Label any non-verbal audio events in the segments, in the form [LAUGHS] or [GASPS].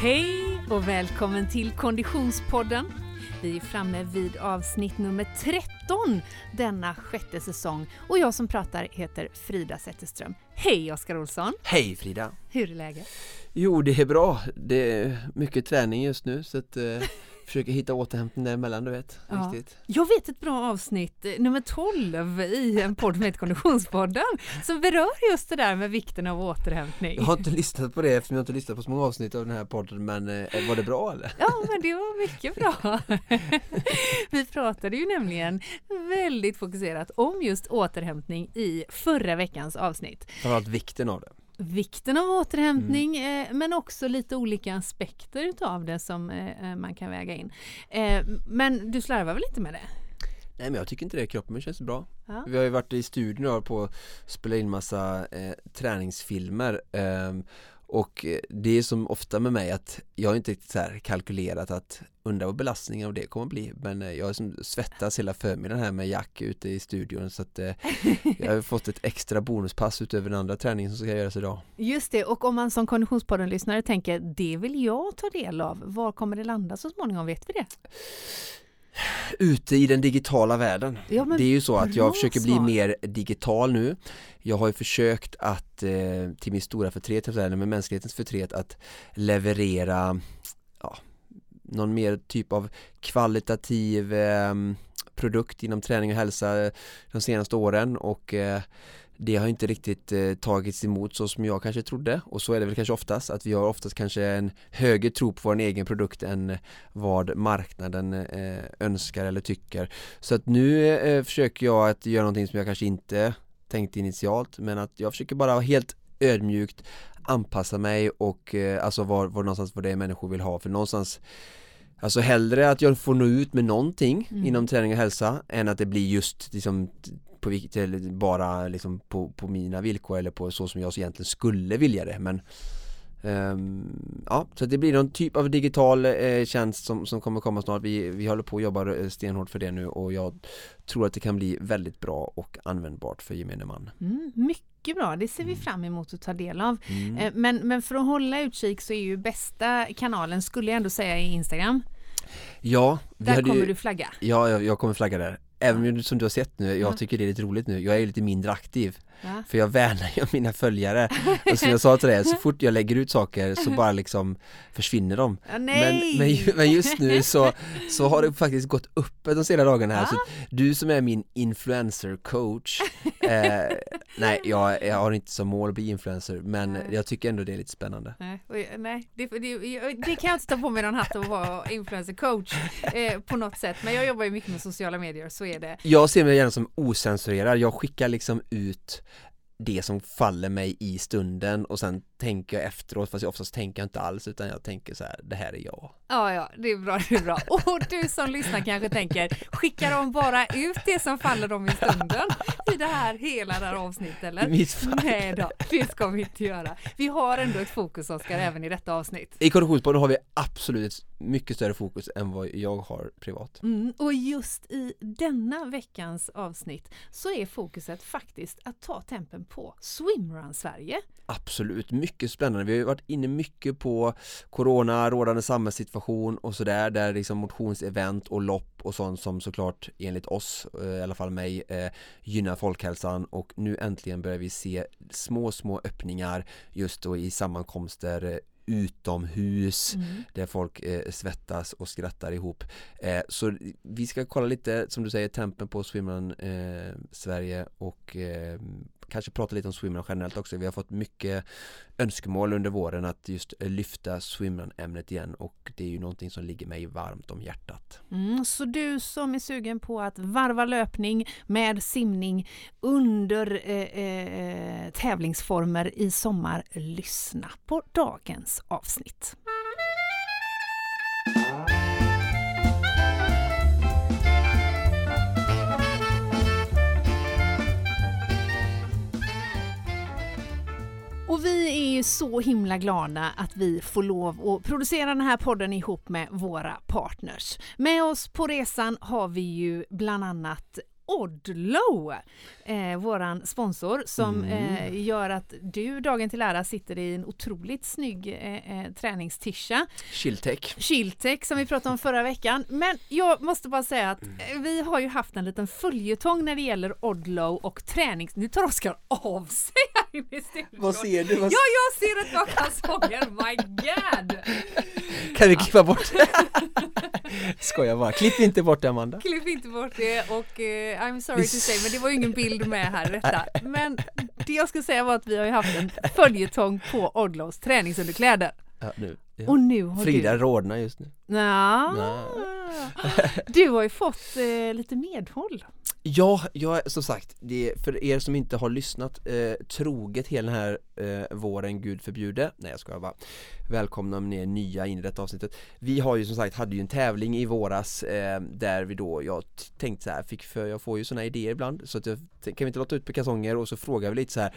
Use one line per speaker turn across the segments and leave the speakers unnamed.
Hej och välkommen till Konditionspodden. Vi är framme vid avsnitt nummer 13 denna sjätte säsong och jag som pratar heter Frida Zetterström. Hej Oskar Olsson!
Hej Frida!
Hur är läget?
Jo, det är bra. Det är mycket träning just nu så att eh, försöker hitta återhämtning däremellan, du vet.
Ja.
Riktigt.
Jag vet ett bra avsnitt, eh, nummer 12 i en podd med Konditionspodden som berör just det där med vikten av återhämtning.
Jag har inte lyssnat på det eftersom jag inte lyssnat på så många avsnitt av den här podden men eh, var det bra eller?
Ja, men det var mycket bra. [LAUGHS] Vi pratade ju nämligen väldigt fokuserat om just återhämtning i förra veckans avsnitt.
Framförallt vikten av det.
Vikten av återhämtning eh, men också lite olika aspekter utav det som eh, man kan väga in. Eh, men du slarvar väl inte med det?
Nej men jag tycker inte det, kroppen känns bra.
Ja.
Vi har ju varit i studion och på att spela in massa eh, träningsfilmer ehm, och eh, det är som ofta med mig att jag har inte riktigt så här kalkylerat att undra vad belastningen av det kommer bli men eh, jag som svettas hela förmiddagen här med Jack ute i studion så att eh, [LAUGHS] jag har fått ett extra bonuspass utöver den andra träningen som ska göras idag.
Just det, och om man som Konditionspodden-lyssnare tänker det vill jag ta del av, var kommer det landa så småningom, vet vi det?
Ute i den digitala världen.
Ja,
det är ju så att jag försöker bli mer digital nu. Jag har ju försökt att, eh, till min stora förtret, eller med mänsklighetens förtret, att leverera ja, någon mer typ av kvalitativ eh, produkt inom träning och hälsa de senaste åren och eh, det har inte riktigt eh, tagits emot så som jag kanske trodde. Och så är det väl kanske oftast att vi har oftast kanske en högre tro på vår egen produkt än vad marknaden eh, önskar eller tycker. Så att nu eh, försöker jag att göra någonting som jag kanske inte tänkte initialt men att jag försöker bara helt ödmjukt anpassa mig och eh, alltså var, var någonstans vad det är människor vill ha. För någonstans Alltså hellre att jag får nå ut med någonting
Mm.
inom träning och hälsa än att det blir just liksom på, vilket- bara liksom på, på mina villkor eller på så som jag egentligen skulle vilja det men ehm, Ja, så det blir någon typ av digital eh, tjänst som, som kommer komma snart vi, vi håller på och jobbar eh, stenhårt för det nu och jag tror att det kan bli väldigt bra och användbart för gemene man
Mm, mycket bra, det ser vi
Mm.
fram emot att ta del av.
mm.
Eh, Men, men för att hålla utkik så är ju bästa kanalen, skulle jag ändå säga, i Instagram.
Ja,
Där kommer
ju,
du flagga.
ja, jag, jag kommer flagga där Även om som du har sett nu, jag
Ja.
tycker det är lite roligt nu, jag är lite mindre aktiv
Ja.
För jag värnar ju [LAUGHS] mina följare Och som jag sa till dig, så [LAUGHS] fort jag lägger ut saker så bara liksom försvinner de
Ja,
men, men, men just nu så, så har det faktiskt gått upp de senaste dagarna här
Ja.
så du som är min influencer coach eh, [LAUGHS] Nej, jag, jag har inte som mål att bli influencer men
Nej.
jag tycker ändå det är lite spännande
Nej, nej det, det, det kan jag inte ta på mig någon hatt och vara influencer coach eh, på något sätt. Men jag jobbar ju mycket med sociala medier, så är det.
Jag ser mig gärna som osensurerad, jag skickar liksom ut det som faller mig i stunden och sen tänker jag efteråt fast jag oftast tänker jag inte alls utan jag tänker så här, det här är jag
Ja, ja, det är bra, det är bra. Och du som lyssnar kanske tänker, skickar de bara ut det som faller dem i stunden i det här hela det här avsnittet eller?
mitt fall
Nej då, det ska vi inte göra. Vi har ändå ett fokus Oskar även i detta avsnitt.
I Konditionspodden har vi absolut mycket större fokus än vad jag har privat
Mm, och just i denna veckans avsnitt så är fokuset faktiskt att ta tempen på Swimrun Sverige.
Absolut, mycket spännande. Vi har ju varit inne mycket på Corona, rådande samhällssituation och sådär där liksom motionsevent och lopp och sånt som såklart enligt oss, eh, i alla fall mig, eh, gynnar folkhälsan och nu äntligen börjar vi se små, små öppningar just då i sammankomster eh, utomhus
Mm.
där folk eh, svettas och skrattar ihop. Eh, så vi ska kolla lite, som du säger, tempen på Swimrun eh, Sverige och kanske prata lite om Swimrun generellt också. Vi har fått mycket önskemål under våren att just lyfta Swimrun-ämnet igen och det är ju någonting som ligger mig varmt om hjärtat.
Mm, så du som är sugen på att varva löpning med simning under eh, eh, tävlingsformer i sommar, lyssna på dagens avsnitt. Och vi är ju så himla glada att vi får lov att producera den här podden ihop med våra partners. Med oss på resan har vi ju bland annat Odlo, eh, våran sponsor som
Mm.
eh, gör att du dagen till ära sitter i en otroligt snygg eh, eh, träningstisha.
Chiltech
Chiltech som vi pratade om förra veckan. Men jag måste bara säga att eh, vi har ju haft en liten följetong när det gäller Odlo och träning. Nu tar Oskar av sig i studion.
Vad ser du? Vad
Ja, jag ser ett par kalsonger, my god!
Kan vi klippa bort det? Skojar bara, klipp inte bort det Amanda
Klipp inte bort det och eh, I'm sorry to say men det var ju ingen bild med här detta. Men det jag ska säga var att vi har ju haft en följetong på Odlos träningsunderkläder.
Ja, nu. Ja.
Och nu har
Frida
du...
rodnar just nu
Nja. Du har ju fått eh, lite medhåll.
Ja, jag, som sagt, det, för er som inte har lyssnat eh, troget hela den här eh, våren, gud förbjude, nej jag skojar bara Välkomna om ni är nya in i detta avsnittet Vi har ju som sagt, hade ju en tävling i våras eh, där vi då, jag tänkte så här, fick för jag får ju sådana idéer ibland så att jag kan vi inte låta ut på kalsonger och så frågar vi lite så här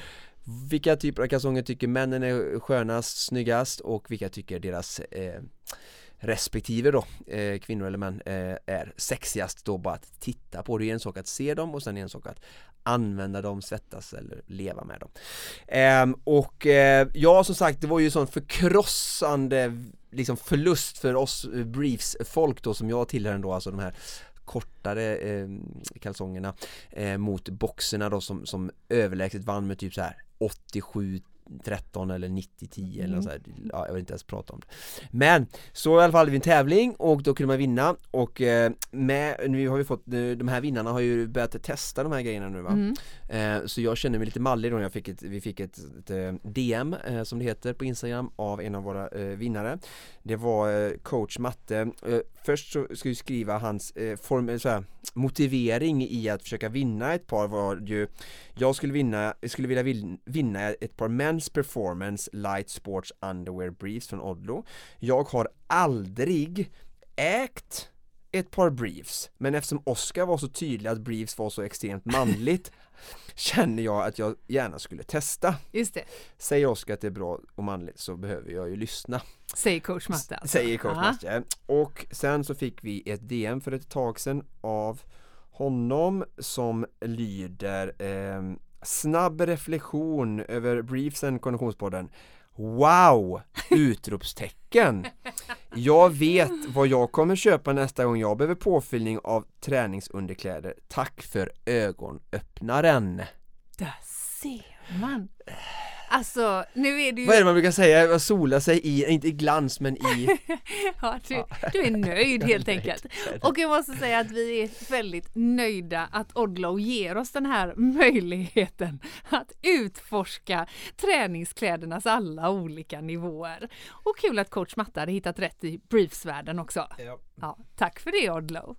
vilka typer av kalsonger tycker männen är skönast, snyggast och vilka tycker deras eh, respektive då, eh, kvinnor eller män, eh, är sexigast då bara att titta på. Det är en sak att se dem och sen är en sak att använda dem, svettas eller leva med dem. Eh, och eh, ja, som sagt, det var ju sån förkrossande liksom förlust för oss eh, briefs-folk då som jag tillhör ändå, alltså de här kortare eh, kalsongerna eh, mot boxerna då som, som överlägset vann med typ så här 87 13 eller 90-10 eller något så här. Ja, jag vill inte ens prata om det. Men så i alla fall hade vi en tävling och då kunde man vinna och eh, med, nu har vi fått, de här vinnarna har ju börjat testa de här grejerna nu va?
Mm.
eh, Så jag känner mig lite mallig då när jag fick ett, vi fick ett, ett, eh, DM eh, som det heter på Instagram av en av våra vinnare. Det var coach matte. Först så ska vi skriva hans form, så här, motivering i att försöka vinna ett par var ju Jag skulle vinna, jag skulle vilja vin, vinna ett par Men's Performance Light Sports Underwear Briefs från Odlo Jag har aldrig ägt ett par briefs men eftersom Oscar var så tydlig att briefs var så extremt manligt [LAUGHS] känner jag att jag gärna skulle testa
Just det,
Säger Oscar att det är bra och manligt så behöver jag ju lyssna
säger coach Matte. Alltså.
Säger coach. Matte Och sen så fick vi ett DM för ett tag sedan av honom som lyder eh, Snabb reflektion över briefsen Konditionspodden Wow! Utropstecken! Jag vet vad jag kommer köpa nästa gång jag behöver påfyllning av träningsunderkläder Tack för ögonöppnaren!
Där ser man. Alltså, nu är det ju...
Vad är det man brukar säga? Sola sig i, inte i glans men i [LAUGHS]
Ja, du, du är nöjd helt [LAUGHS]
nöjd.
enkelt. Och jag måste säga att vi är väldigt nöjda att Odlo ger oss den här möjligheten att utforska träningsklädernas alla olika nivåer. Och kul att coach Matte hade hittat rätt i briefsvärlden också. Ja, tack för det Odlo.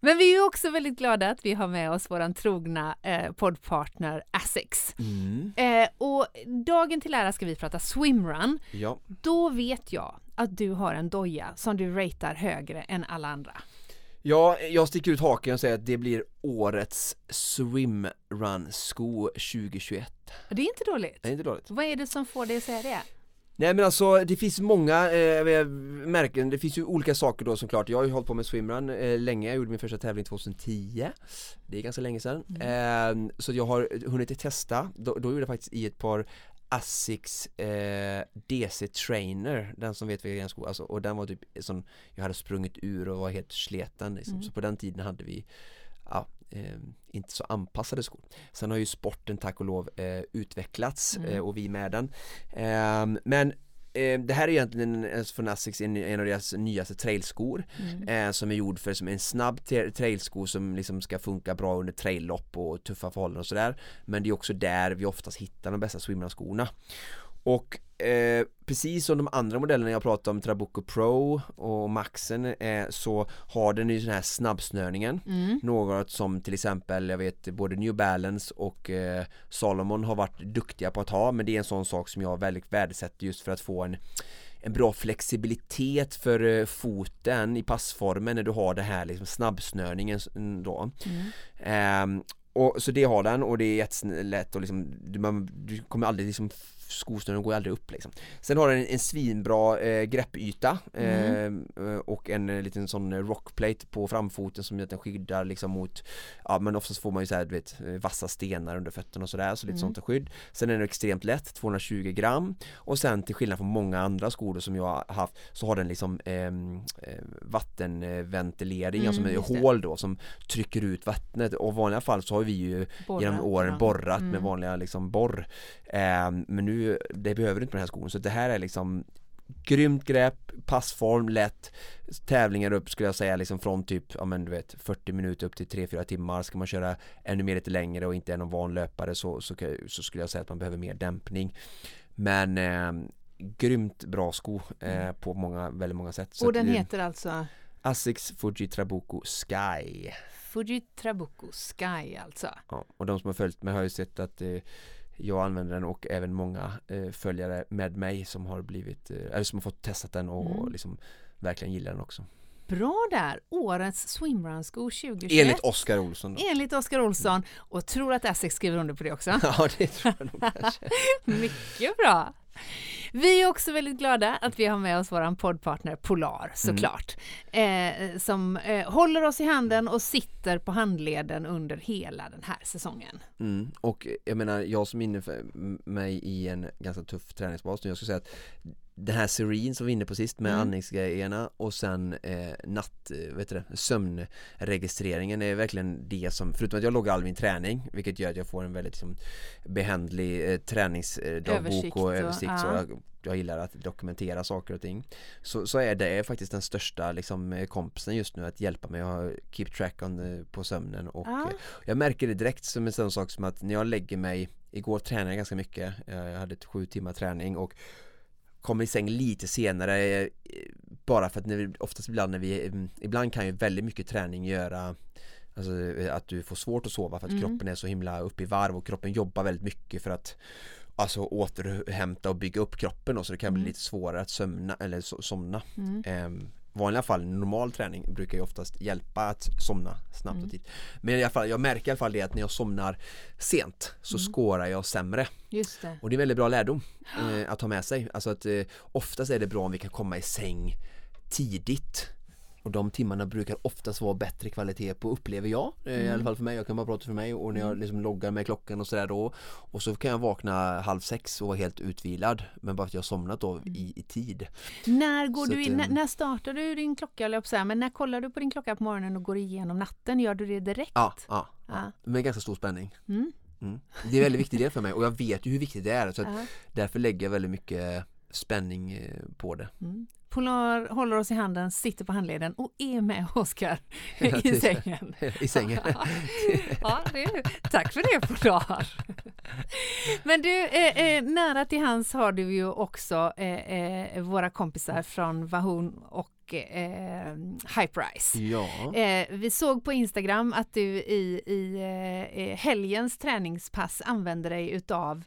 Men vi är också väldigt glada att vi har med oss våran trogna eh, poddpartner Asics.
Mm.
Eh, och dagen till ära ska vi prata swimrun.
Ja,
Då vet jag att du har en doja som du ratear högre än alla andra.
Ja, jag sticker ut haken och säger att det blir årets swimrun-sko 2021
Och Det är inte dåligt.
Det är inte dåligt
Vad är det som får dig att säga det?
Nej men alltså det finns många eh, märken, det finns ju olika saker då såklart. Jag har ju hållit på med swimrun eh, länge, jag gjorde min första tävling 2010 Det är ganska länge sedan. Eh, Så jag har hunnit testa, då, då gjorde jag faktiskt i ett par Asics eh, DC Trainer, den som vet vilka sko, alltså, och den var typ som jag hade sprungit ur och var helt sleten liksom. Så på den tiden hade vi ja, eh, inte så anpassade skor. Sen har ju sporten tack och lov eh, utvecklats
Mm.
eh, och vi med den. Ehm, men eh, det här är egentligen en- från Asics en, en av deras nyaste trailskor
Mm.
eh, som är gjord för som en snabb tra- trailsko som liksom ska funka bra under traillopp och tuffa förhållanden och sådär men det är också där vi oftast hittar de bästa swimrun-skorna och eh, precis som de andra modellerna jag pratade om, Trabucco Pro och Maxen eh, så har den ju den här snabbsnörningen
Mm.
något som till exempel, jag vet både New Balance och eh, Salomon har varit duktiga på att ha men det är en sån sak som jag väldigt värdesätter just för att få en en bra flexibilitet för eh, foten i passformen när du har det här liksom snabbsnörningen då
Mm.
Ehm, och, Så det har den och det är jättelätt och liksom, du, man, du kommer aldrig liksom skosnören går aldrig upp liksom. Sen har den en, en svinbra eh, greppyta
Mm.
eh, och en eh, liten sån rockplate på framfoten som gör att den skyddar liksom mot Ja men oftast får man ju så här, du vet eh, vassa stenar under fötterna och sådär så lite
Mm.
sånt skydd Sen är den extremt lätt, 220 gram och sen till skillnad från många andra skor då som jag har haft så har den liksom ehm, eh, vattenventilering,
Mm,
alltså med hål då som trycker ut vattnet och i vanliga fall så har vi ju
Borrat,
genom åren
ja.
borrat
Mm.
med vanliga liksom borr Men nu, det behöver du inte med den här skon så det här är liksom Grymt grepp, passform, lätt. Tävlingar upp skulle jag säga liksom från typ, ja men du vet 40 minuter upp till 3-4 timmar. Ska man köra ännu mer lite längre och inte är någon van löpare så, så, så skulle jag säga att man behöver mer dämpning. Men eh, Grymt bra sko eh, på många, väldigt många sätt. Så
Och den
eh,
heter alltså?
Asics Fuji Trabuco Sky.
Fuji Trabuco Sky alltså.
Ja, och de som har följt mig har ju sett att eh, jag använder den och även många eh, följare med mig som har blivit, eh, eller som har fått testat den och
Mm.
liksom verkligen gillar den också.
Bra där! Årets swimrun-sko 2021.
Enligt Oskar Olsson då.
Enligt Oskar Olsson och tror att Essex skriver under på det också. [LAUGHS]
Ja det tror jag nog kanske. [LAUGHS]
Mycket bra! Vi är också väldigt glada att vi har med oss vår poddpartner Polar såklart. Eh, som eh, håller oss i handen och sitter på handleden under hela den här säsongen.
Mm. Och jag menar, jag som är inne mig i en ganska tuff träningsbas nu, jag skulle säga att den här Serene som vi var inne på sist med
Mm.
andningsgrejerna och sen eh, natt, eh, vet du det, sömnregistreringen är verkligen det som, förutom att jag loggar all min träning vilket gör att jag får en väldigt liksom, behändlig eh, träningsdagbok
Översikt
och
och-
översikt så
ja.
jag, jag gillar att dokumentera saker och ting så, så är det faktiskt den största liksom, eh, kompisen just nu att hjälpa mig att keep track on, eh, på sömnen och
Ja.
eh, jag märker det direkt som en sån sak som att när jag lägger mig Igår tränade jag ganska mycket Eh, Jag hade ett sju timmar träning och Kommer i säng lite senare eh, Bara för att när oftast ibland när vi mm, Ibland kan ju väldigt mycket träning göra Alltså eh, att du får svårt att sova för att
Mm.
kroppen är så himla uppe i varv och kroppen jobbar väldigt mycket för att Alltså återhämta och bygga upp kroppen och så det kan bli
Mm.
lite svårare att sömna eller so- somna
Mm.
Ehm, vanliga fall, normal träning brukar ju oftast hjälpa att somna snabbt
Mm.
och tidigt. Men i alla fall, jag märker i alla fall det att när jag somnar sent så
Mm.
skårar jag sämre.
Just det.
Och det är en väldigt bra lärdom [GASPS] eh, att ha med sig. Alltså att eh, oftast är det bra om vi kan komma i säng tidigt. Och de timmarna brukar oftast vara bättre kvalitet på upplever jag eh, I
Mm.
alla fall för mig, jag kan bara prata för mig och när jag liksom loggar med klockan och sådär då Och så kan jag vakna halv sex och vara helt utvilad Men bara för att jag har somnat då i, i tid
När, går
Så
du
att,
in, när,
ehm,
när startar du din klocka, eller jag att men när kollar du på din klocka på morgonen och går igenom natten? Gör du det direkt?
Ja, ja,
Ja.
ja. med ganska stor spänning
Mm.
Mm. Det är en väldigt viktig del för mig och jag vet ju hur viktigt det är så att
Ja.
därför lägger jag väldigt mycket spänning eh, på det.
Mm. Polar håller oss i handen, sitter på handleden och är med [LAUGHS] Oskar [LAUGHS] i sängen.
I [LAUGHS] sängen.
ja, det, tack för det Polar. Men du, eh, eh, nära till hands har du ju också eh, eh, våra kompisar från Vahoon och eh, Hyperice.
Ja.
Eh, vi såg på Instagram att du i, i eh, eh, helgens träningspass använde dig utav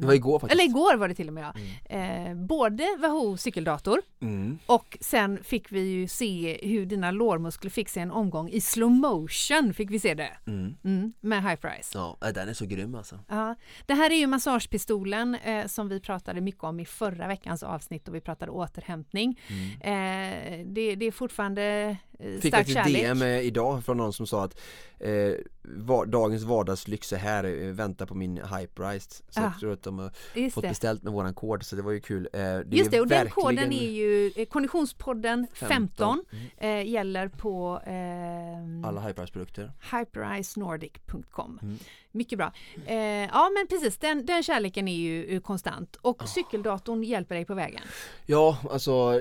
Det var igår faktiskt.
eller igår var det till och med ja. Eh, både Wahoo cykeldator
Mm.
och sen fick vi ju se hur dina lårmuskler fick sig en omgång i slow motion fick vi se det.
Mm.
Mm, med Hyperice.
Ja, äh, den är så grym alltså.
Ja, det här är ju massagepistolen eh, som vi pratade mycket om i förra veckans avsnitt och vi pratade återhämtning.
Mm.
Eh, det, det är fortfarande eh,
Fick
stark
faktiskt
kärlek.
DM eh, idag från någon som sa att eh, va, dagens vardagslyx är här, eh, vänta på min Hyperice. Så
Ja.
jag tror att de har fått
det.
beställt med våran kod så det var ju kul. Eh, det
Just det, och den
verkligen
koden är ju eh, Konditionspodden 15,
Mm.
eh, gäller på eh,
Alla Hyperice produkter.
hypericenordic.com.
Mm.
Mycket bra. Eh, ja men precis, den, den kärleken är ju eh, konstant och
Ah.
cykeldatorn hjälper dig på vägen.
Ja, alltså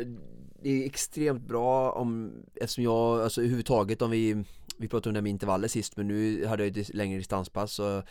det är extremt bra om, eftersom jag, alltså överhuvudtaget om vi vi pratade om det med intervaller sist men nu hade jag ett längre distanspass så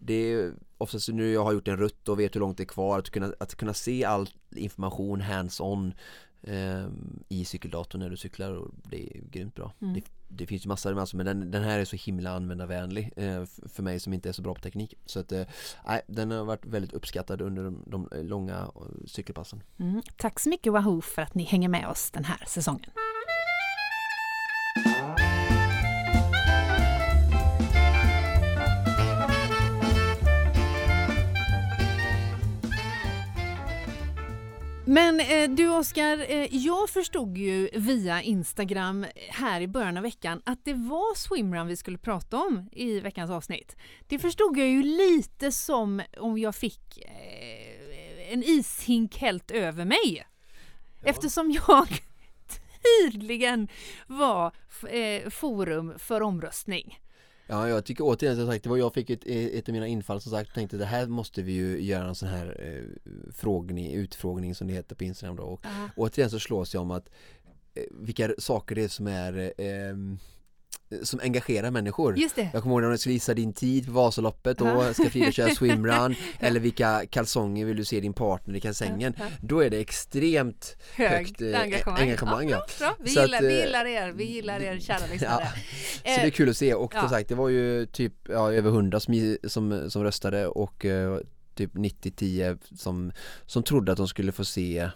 det är oftast nu jag har gjort en rutt och vet hur långt det är kvar att kunna, att kunna se all information hands-on eh, i cykeldatorn när du cyklar och det är grymt bra.
Mm.
Det, det finns ju massor alltså, men den, den här är så himla användarvänlig eh, för mig som inte är så bra på teknik så att eh, nej, den har varit väldigt uppskattad under de, de eh, långa eh, cykelpassen.
Mm. Tack så mycket Wahoo för att ni hänger med oss den här säsongen. Men eh, du Oskar, eh, jag förstod ju via Instagram här i början av veckan att det var swimrun vi skulle prata om i veckans avsnitt. Det förstod jag ju lite som om jag fick eh, en ishink helt över mig. Ja. Eftersom jag [LAUGHS] tydligen var eh, forum för omröstning.
Ja, jag tycker återigen som sagt, det var jag fick ett, ett av mina infall som sagt, tänkte det här måste vi ju göra en sån här eh, frågning, utfrågning som det heter på Instagram då och uh -huh. återigen så slås jag om att eh, vilka saker det är som är eh, som engagerar människor.
Just det.
Jag kommer ihåg när du skulle visa din tid på Vasaloppet då, ska Frida köra [LAUGHS] swimrun eller vilka kalsonger vill du se din partner i kalsängen. Då är det extremt
Hög högt eh, engagemang. engagemang ja. ja. Vi, gillar, att, vi eh, gillar er, vi gillar er kära lyssnare.
Så det är kul att se och som sagt det var ju typ över hundra som, som, som röstade och uh, typ 90-10 som, som trodde att de skulle få se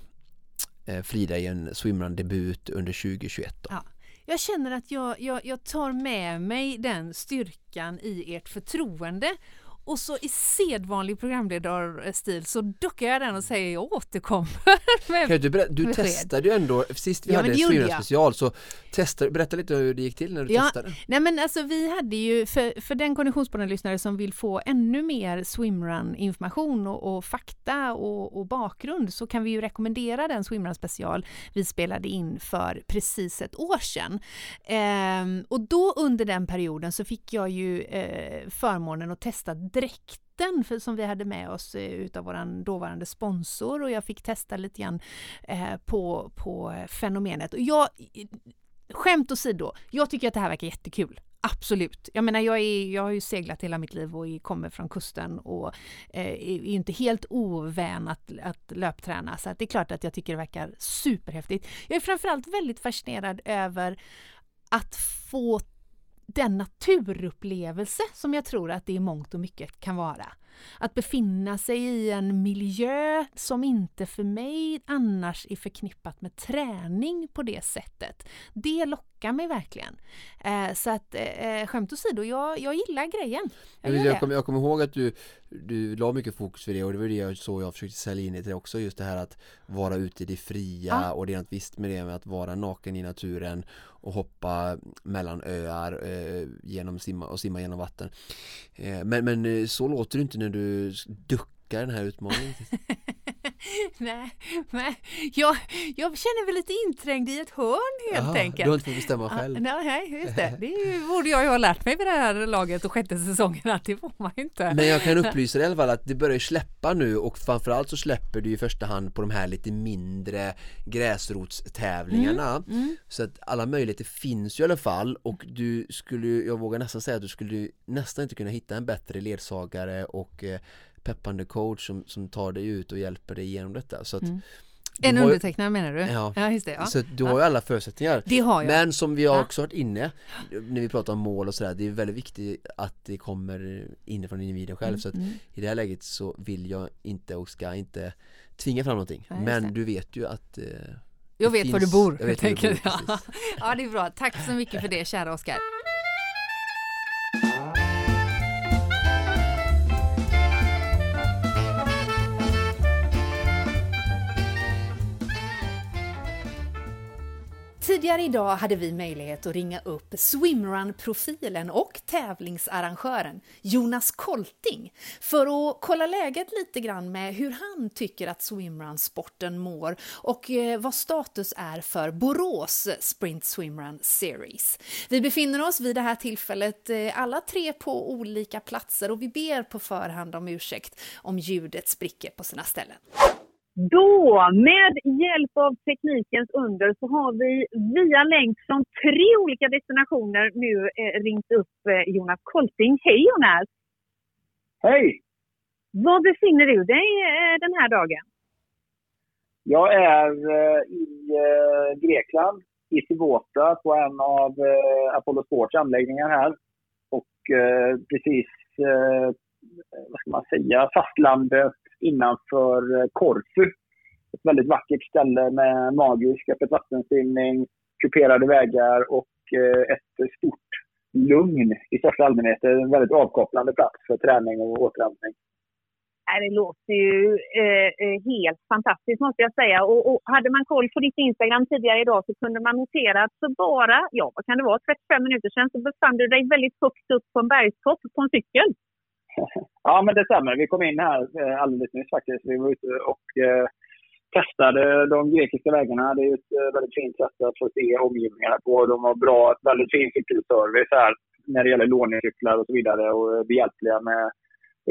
Frida i en swimrun-debut under 2021 då.
Jag känner att jag, jag, jag tar med mig den styrkan i ert förtroende och så i sedvanlig programledarstil så duckar jag den och säger jag återkommer. [LAUGHS]
Med du, ber- du testade ju ändå, sist vi ja, hade en special så testade, berätta lite hur det gick till när du ja, testade.
Nej men alltså vi hade ju, för, för den konditionspodden-lyssnare som vill få ännu mer swimrun information och, och fakta och, och, bakgrund så kan vi ju rekommendera den swimrun special vi spelade in för precis ett år sedan. Ehm, och då under den perioden så fick jag ju eh, förmånen att testa dräkten för, som vi hade med oss eh, utav vår dåvarande sponsor och jag fick testa lite grann eh, på, på fenomenet. Och jag, skämt åsido, jag tycker att det här verkar jättekul. Absolut. Jag menar, jag, är, jag har ju seglat hela mitt liv och kommer från kusten och eh, är inte helt ovän att, att löpträna. Så att det är klart att jag tycker det verkar superhäftigt. Jag är framförallt väldigt fascinerad över att få den naturupplevelse som jag tror att det i mångt och mycket kan vara. Att befinna sig i en miljö som inte för mig annars är förknippat med träning på det sättet. Det lockar mig verkligen. Eh, så att eh, skämt åsido, jag, jag gillar grejen.
Jag, jag, jag, kommer, jag kommer ihåg att du, du la mycket fokus på det och det var det så jag försökte sälja in det till också just det här att vara ute i det fria ja. och det är något visst med det med att vara naken i naturen och hoppa mellan öar eh, genom simma och simma genom vatten. Eh, men, men eh, så låter det inte när du duckar den här utmaningen. [LAUGHS] [LAUGHS]
nej, men jag, jag känner mig lite inträngd i ett hörn helt
Aha,
enkelt.
Du har inte fått bestämma själv?
Ah, nej, just det. [LAUGHS] Det borde jag ju ha lärt mig vid det här laget och sjätte säsongen att det får man inte.
Men jag kan [LAUGHS] upplysa dig i alla fall att det börjar släppa nu och framförallt så släpper det i första hand på de här lite mindre gräsrotstävlingarna. Mm, mm. Så att alla möjligheter finns ju i alla fall och du skulle, jag vågar nästan säga att du skulle nästan inte kunna hitta en bättre ledsagare och eh, peppande coach som, som tar dig ut och hjälper dig igenom detta. Så att mm.
En undertecknare menar du?
Ja,
ja just det. Ja.
Så du har ju alla förutsättningar.
Det har jag.
Men som vi har också varit inne när vi pratar om mål och sådär, det är väldigt viktigt att det kommer inifrån individen själv. Mm, så att mm. i det här läget så vill jag inte och ska inte tvinga fram någonting. Ja, Men du vet ju att eh,
jag vet
finns,
var du bor.
Jag vet du bor [LAUGHS]
ja. ja, det är bra. Tack så mycket för det, kära Oskar. Tidigare idag hade vi möjlighet att ringa upp swimrun-profilen och tävlingsarrangören Jonas Kolting för att kolla läget lite grann med hur han tycker att swimrun-sporten mår och eh, vad status är för Borås Sprint Swimrun Series. Vi befinner oss vid det här tillfället eh, alla tre på olika platser och vi ber på förhand om ursäkt om ljudet spricker på sina ställen.
Då, med hjälp av teknikens under, så har vi via länk från tre olika destinationer nu eh, ringt upp eh, Jonas Kolting. Hej Jonas!
Hej!
Var befinner du dig eh, den här dagen?
Jag är eh, i eh, Grekland, i Sivota, på en av eh, Apollo Sports anläggningar här. Och precis, vad ska man säga, fastlandet innanför eh, Korfu. Ett väldigt vackert ställe med magisk öppet vattensimning, kuperade vägar och eh, ett stort lugn i största allmänhet. En väldigt avkopplande plats för träning och återhämtning.
Äh, det låter ju eh, eh, helt fantastiskt måste jag säga. Och, och, hade man koll på ditt Instagram tidigare idag så kunde man notera att så bara, ja vad kan det vara, 35 minuter sedan så befann du dig väldigt högt upp på en bergstopp på en cykel.
Ja men det stämmer. Vi kom in här eh, alldeles nyss faktiskt. Vi var ute och eh, testade de grekiska vägarna. Det är ett eh, väldigt fint sätt att få se omgivningarna på. De har bra, väldigt fin cykelservice här när det gäller lånecyklar och så vidare och är behjälpliga med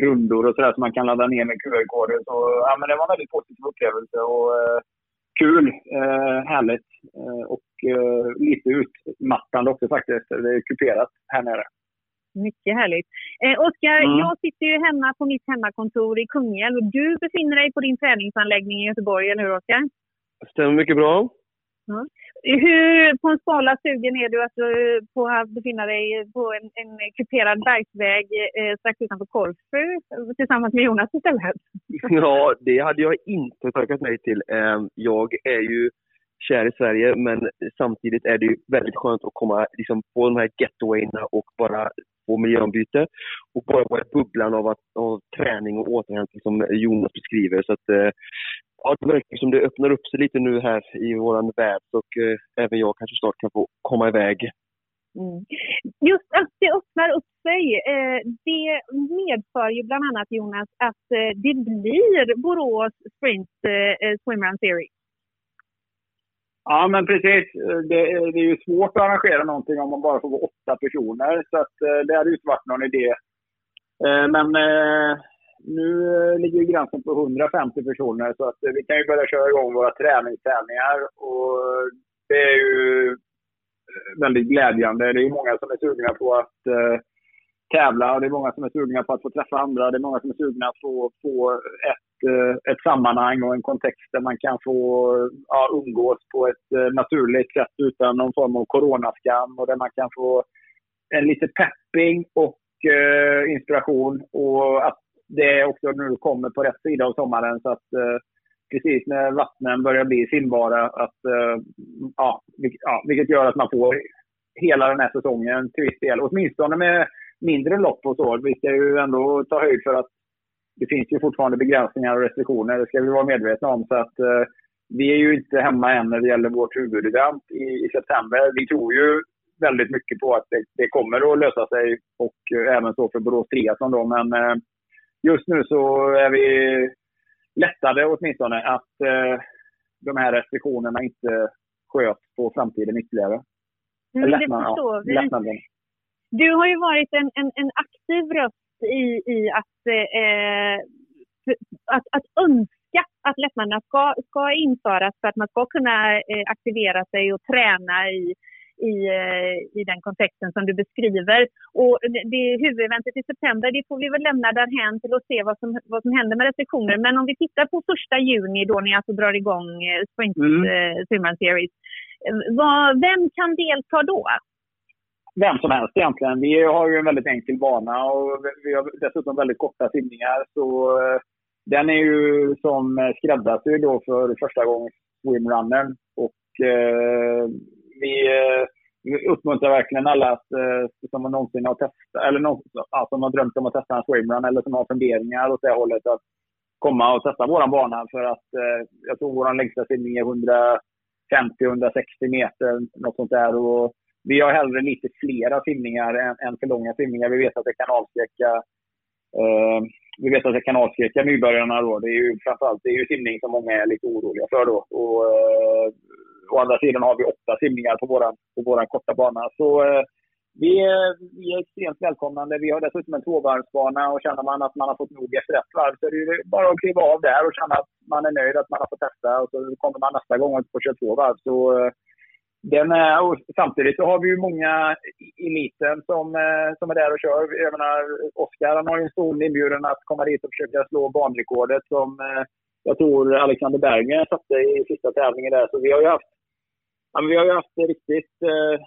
rundor och sådär som man kan ladda ner med QR-koder. Så ja, men det var en väldigt positiv upplevelse och eh, kul, eh, härligt eh, och eh, lite utmattande också faktiskt. Det är kuperat här nere.
Mycket härligt. Eh, Oskar, mm. jag sitter ju hemma på mitt hemmakontor i Kungälv och du befinner dig på din träningsanläggning i Göteborg, eller hur Oskar?
Stämmer mycket bra.
Ja. Hur på en skala sugen är du att, eh, på att befinna dig på en, en kuperad bergsväg eh, strax utanför Korfu tillsammans med Jonas istället? [LAUGHS]
Ja, det hade jag inte tackat nej till. Eh, jag är ju kär i Sverige men samtidigt är det ju väldigt skönt att komma liksom, på de här getawayerna och bara på miljöombyte och bara vara i bubblan av, att, av träning och återhämtning som Jonas beskriver. Så att, eh, ja, det verkar som det öppnar upp sig lite nu här i vår värld och eh, även jag kanske snart kan få komma iväg.
Mm. Just att det öppnar upp sig, eh, det medför ju bland annat Jonas att eh, det blir Borås Sprint eh, eh Swimrun Series.
Ja, men precis. Det, det, är ju svårt att arrangera någonting om man bara får vara åtta personer. Så att, eh, det hade ju inte varit någon idé. Eh, men eh, nu ligger gränsen på 150 personer så att vi kan ju börja köra igång våra träningstävlingar. Och det är ju väldigt glädjande. Det är ju många som är sugna på att tävla. Det är många som är sugna på att få träffa andra. Det är många som är sugna på att få, få ett, eh, ett sammanhang och en kontext där man kan få ja, umgås på ett eh, naturligt sätt utan någon form av coronaskam och där man kan få en lite pepping och eh, inspiration och att det också nu kommer på rätt sida av sommaren så att eh, precis när vattnen börjar bli simbara att eh, ja, ja, vilket gör att man får hela den här säsongen till viss del. Åtminstone med mindre lopp och så. Vi ska ju ändå ta höjd för att det finns ju fortfarande begränsningar och restriktioner. Det ska vi vara medvetna om. Så att eh, vi är ju inte hemma än när det gäller vårt huvudevent i, i september. Vi tror ju väldigt mycket på att det, det kommer att lösa sig och eh, även så för Borås Triathlon då. Men eh, just nu så är vi lättade åtminstone att eh, de här restriktionerna inte sköts på framtiden ytterligare.
Mm, det förstår vi. Du har ju varit en, en, en aktiv röst i, i att, eh, att, att önska att lättnaderna ska, ska införas för att man ska kunna eh, aktivera sig och träna i, i, eh, i den kontexten som du beskriver. Och det, huvudeventet i september det får vi väl lämna därhän till att se vad som, vad som händer med restriktioner. Men om vi tittar på första juni då ni alltså drar igång eh, Sprint mm. eh, Series. Vad, vem kan delta då?
Vem som helst egentligen. Vi har ju en väldigt enkel bana och vi har dessutom väldigt korta simningar. Så eh, den är ju som eh, skräddarsydd då för första gången swimrunnern. Och eh, vi, eh, vi uppmuntrar verkligen alla att, eh, som någonsin har testat, eller någon, ja, som har drömt om att testa en swimrun eller som har funderingar åt det hållet att komma och testa våran bana. För att eh, jag tror våran längsta simning är 150-160 meter, något sånt där. Och vi har hellre lite flera simningar än, än för långa simningar. Vi vet att det kan avskräcka eh, vi vet att det kan avskräcka nybörjarna. Då. Det är ju framförallt det är ju simning som många är lite oroliga för. Då. Och, eh, å andra sidan har vi åtta simningar på vår på våran korta bana. Så eh, vi, är, vi är extremt välkomnande. Vi har dessutom en tvåvarvsbana och känner man att man har fått nog efter ett varv så är det bara att kliva av där och känna att man är nöjd att man har fått testa. Och så kommer man nästa gång och får köra två varv. Så, eh, den är, och samtidigt så har vi ju många i eliten som, eh, som är där och kör. Jag menar, Oskar han har ju en stor inbjudan att komma dit och försöka slå banrekordet som eh, jag tror Alexander Berger satte i sista tävlingen där. Så vi har ju haft, ja, vi har ju haft riktigt... Eh,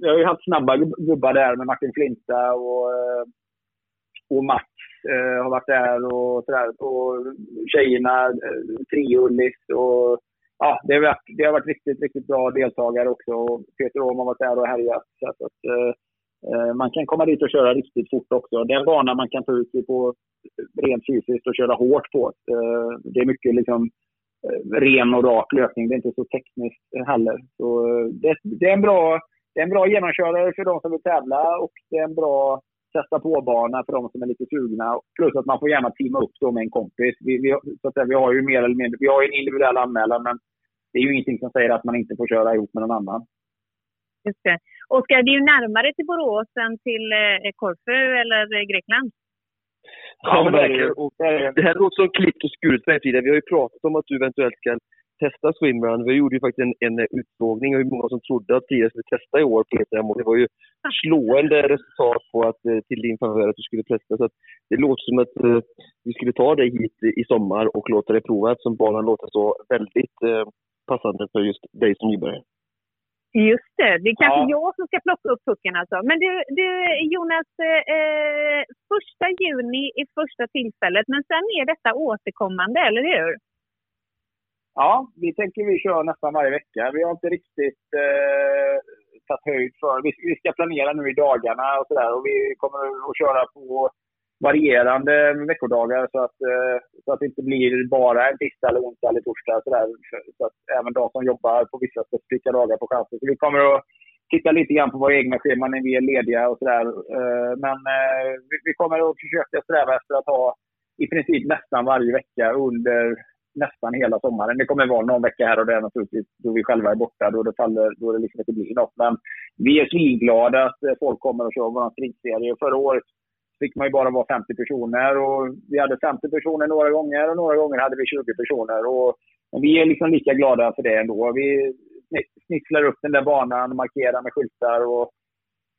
vi har ju haft snabba gubbar där med Martin Flinta och, och Max eh, har varit där och sådär. Och tjejerna, eh, Triullis och ja, det, har varit, det har varit riktigt, riktigt bra deltagare också. Och Peter Åhm har varit där och härjat. Så att, eh, eh, man kan komma dit och köra riktigt fort också. Det är en bana man kan ta ut sig på rent fysiskt och köra hårt på. Eh, det är mycket liksom eh, ren och rak löpning. Det är inte så tekniskt heller. Så eh, det, det, är en bra, det är en bra genomkörare för de som vill tävla och det är en bra testa på-bana för de som är lite sugna. Plus att man får gärna teama upp då med en kompis. Vi, vi, så att säga, vi har ju mer eller mindre vi har en individuell anmälan men det är ju ingenting som säger att man inte får köra ihop med någon annan.
Just det. Oskar, det är ju närmare till Borås än till eh, Korfu eller Grekland.
Ja, men verkligen. det här låter som klippt och skuret framtiden. Vi har ju pratat om att du eventuellt ska testa swimrun. Vi gjorde ju faktiskt en, en utfrågning och hur många som trodde att Pia skulle testa i år PTM och det var ju slående resultat på att, eh, till din favör att du skulle testa. Så det låter som att uh, vi skulle ta dig hit i sommar och låta dig prova eftersom banan låter så väldigt uh, passande för just dig som nybörjare.
Just det, det är kanske ja. jag som ska plocka upp pucken alltså. Men du, du Jonas, eh, första juni är första tillfället, men sen är detta återkommande, eller hur?
Ja, vi tänker vi kör nästan varje vecka. Vi har inte riktigt eh, tagit höjd för... Vi, vi ska planera nu i dagarna och sådär och vi kommer att köra på varierande veckodagar så att, eh, så att det inte blir bara en tisdag, eller onsdag eller torsdag. Så, där. så att även de som jobbar på vissa specifika dagar får chansen. Så vi kommer att titta lite grann på våra egna scheman när vi är lediga och sådär. Eh, men eh, vi kommer att försöka sträva efter att ha i princip nästan varje vecka under nästan hela sommaren. Det kommer att vara någon vecka här och där naturligtvis då vi själva är borta, då det, faller, då det liksom inte blir något. Men vi är svinglada att folk kommer och kör vår springserie. Förra året fick man ju bara vara 50 personer. Och vi hade 50 personer några gånger och några gånger hade vi 20 personer. Och, och vi är liksom lika glada för det ändå. Vi snitslar upp den där banan, markerar med skyltar och,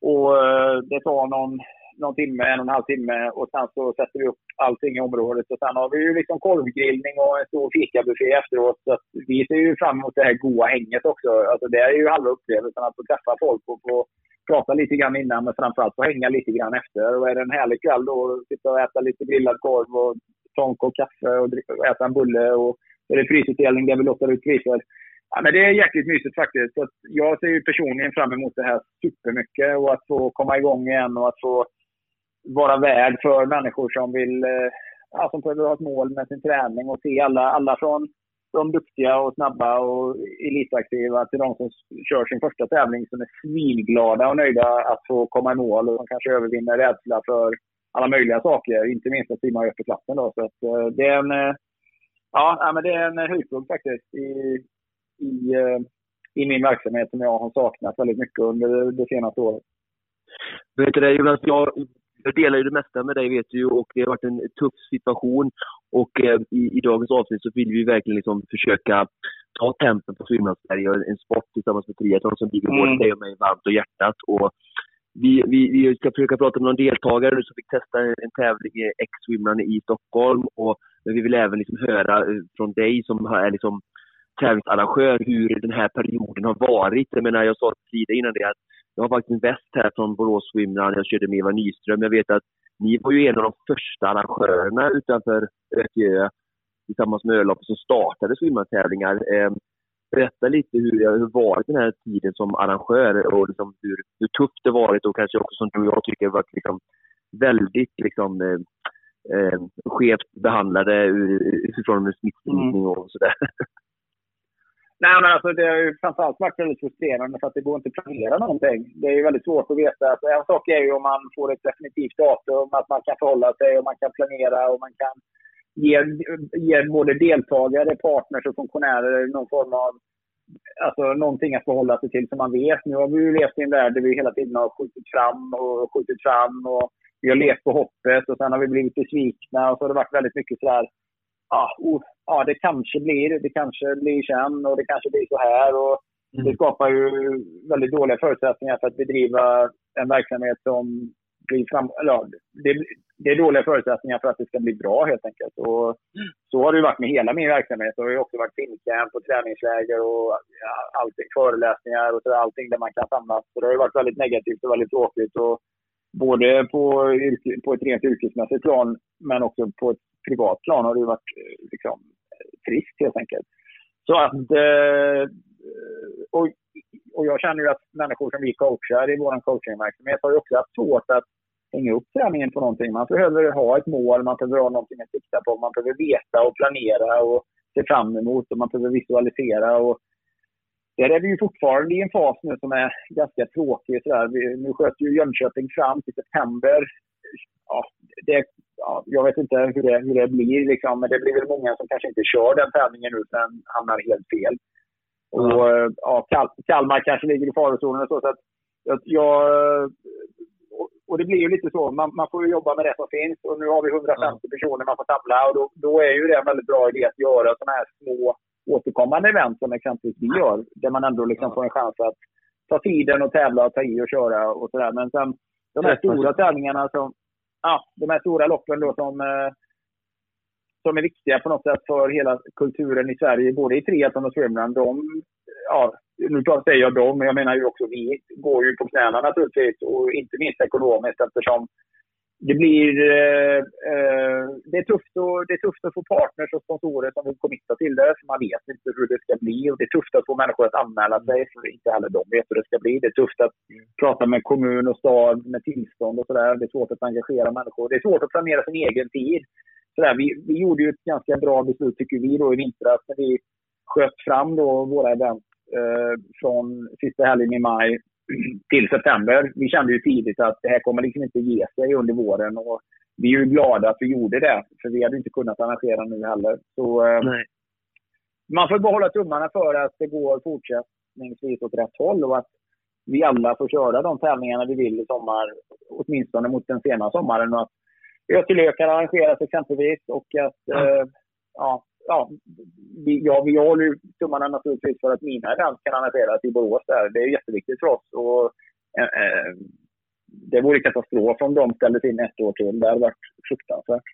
och eh, det tar någon, någon timme, en och en halv timme och sen så sätter vi upp allting i området. Och sen har vi ju liksom korvgrillning och en stor fikabuffé efteråt. Så vi ser ju fram emot det här goa hänget också. Alltså det är ju halva upplevelsen att få träffa folk och få prata lite grann innan, men framförallt få hänga lite grann efter. Och är det en härlig kväll då, sitta och äta lite grillad korv och tonk och kaffe och, och äta en bulle och är det prisutdelning där vi lottar ut priser. Ja, men det är jäkligt mysigt faktiskt. Så jag ser ju personligen fram emot det här supermycket och att få komma igång igen och att få vara värd för människor som vill eh, ja, som behöver ha ett mål med sin träning och se alla, alla från de duktiga och snabba och elitaktiva till de som kör sin första tävling som är svinglada och nöjda att få komma i mål och som kanske övervinner rädsla för alla möjliga saker, inte minst att simma upp i klassen. Då. Så att, eh, det är en, eh, ja, men det är en höjdpunkt faktiskt i, i, eh, i min verksamhet som jag har saknat väldigt mycket under det senaste året.
Vet du det Jonas, jag jag delar ju det mesta med dig vet du och det har varit en tuff situation. Och eh, i, i, dagens avsnitt så vill vi verkligen liksom försöka ta tempen på Sverige, en sport tillsammans med triathlon som ligger mm. både dig och mig varmt och hjärtat. Och vi, vi, vi ska försöka prata med någon deltagare som fick testa en tävling i X-swimrun i Stockholm. Och, men vi vill även liksom höra eh, från dig som är liksom tävlingsarrangör hur den här perioden har varit. Jag menar, jag sa tidigare innan det att jag har faktiskt en väst här från Borås Swimrun. Jag körde med Eva Nyström. Jag vet att ni var ju en av de första arrangörerna utanför Ökö tillsammans med Öloppet som startade swimrun-tävlingar. Eh, berätta lite hur det har varit den här tiden som arrangör och liksom hur, hur tufft det varit och kanske också som du och jag tycker varit liksom väldigt liksom, eh, eh, skevt behandlade utifrån smittspridning mm. och sådär. [LAUGHS]
Nej, men alltså det har ju framförallt varit väldigt frustrerande för att det går inte att planera någonting. Det är ju väldigt svårt att veta. Alltså, en sak är ju om man får ett definitivt datum, att man kan förhålla sig och man kan planera och man kan ge, ge både deltagare, partners och funktionärer någon form av alltså, någonting att förhålla sig till som man vet. Nu har vi ju levt i en värld där vi hela tiden har skjutit fram och skjutit fram och vi har levt på hoppet och sen har vi blivit besvikna och så har det varit väldigt mycket sådär ah, oh, ja, det kanske blir, det kanske blir sen och det kanske blir så här. Och mm. Det skapar ju väldigt dåliga förutsättningar för att bedriva en verksamhet som blir fram... Eller, det, det är dåliga förutsättningar för att det ska bli bra helt enkelt. Och så har det varit med hela min verksamhet. Det har ju också varit filmcamp och träningsläger och ja, allting, föreläsningar och så, allting där man kan samlas. Så det har ju varit väldigt negativt och väldigt tråkigt. Och både på, på ett rent yrkesmässigt plan men också på ett privat plan har det varit liksom, trist helt enkelt. Så att eh, och, och jag känner ju att människor som vi coachar i vår coachingverksamhet har ju också haft svårt att hänga upp träningen på någonting. Man behöver ha ett mål, man behöver ha någonting att sikta på, man behöver veta och planera och se fram emot och man behöver visualisera. Och där är vi ju fortfarande i en fas nu som är ganska tråkig. Sådär. Vi, nu sköt ju Jönköping fram till september. Ja, det, ja, jag vet inte hur det, hur det blir, liksom, men det blir väl många som kanske inte kör den tävlingen nu, sen hamnar helt fel. Och mm. ja, Kal Kalmar kanske ligger i farozonen. Så, så att jag, och det blir ju lite så, man, man, får ju jobba med det som finns. Och nu har vi 150 mm. personer man får samla och då, då är ju det en väldigt bra idé att göra sådana här små återkommande event som exempelvis vi gör. Där man ändå liksom får en chans att ta tiden och tävla och ta i och köra och sådär. Men sen de här stora tävlingarna som, ja, de här stora loppen då som, eh, som är viktiga på något sätt för hela kulturen i Sverige, både i triathlon och swimrun, de, ja, nu säger jag dem, men jag menar ju också vi går ju på knäna naturligtvis och inte minst ekonomiskt eftersom det blir... Eh, eh, det, är tufft och, det är tufft att få partners och sponsorer som vill committa till det. För man vet inte hur det ska bli. Och det är tufft att få människor att anmäla sig, för inte heller de vet hur det ska bli. Det är tufft att mm. prata med kommun och stad med tillstånd och sådär. Det är svårt att engagera människor. Det är svårt att planera sin egen tid. Sådär, vi, vi gjorde ju ett ganska bra beslut, tycker vi, då, i vintras när vi sköt fram då våra event eh, från sista helgen i maj till september. Vi kände ju tidigt att det här kommer liksom inte ge sig under våren. Och vi är ju glada att vi gjorde det, för vi hade inte kunnat arrangera nu heller. Så, eh, man får bara hålla tummarna för att det går fortsättningsvis åt rätt håll och att vi alla får köra de tävlingarna vi vill i sommar, åtminstone mot den sena sommaren. Och att Ötelö kan arrangeras exempelvis och att ja. Eh, ja, ja, vi, ja, vi håller ju tummarna naturligtvis för att mina dans kan arrangeras i Borås. Där. Det är jätteviktigt för oss. Och, eh, eh det vore katastrof om de ställdes in ett år till. Det hade varit fruktansvärt.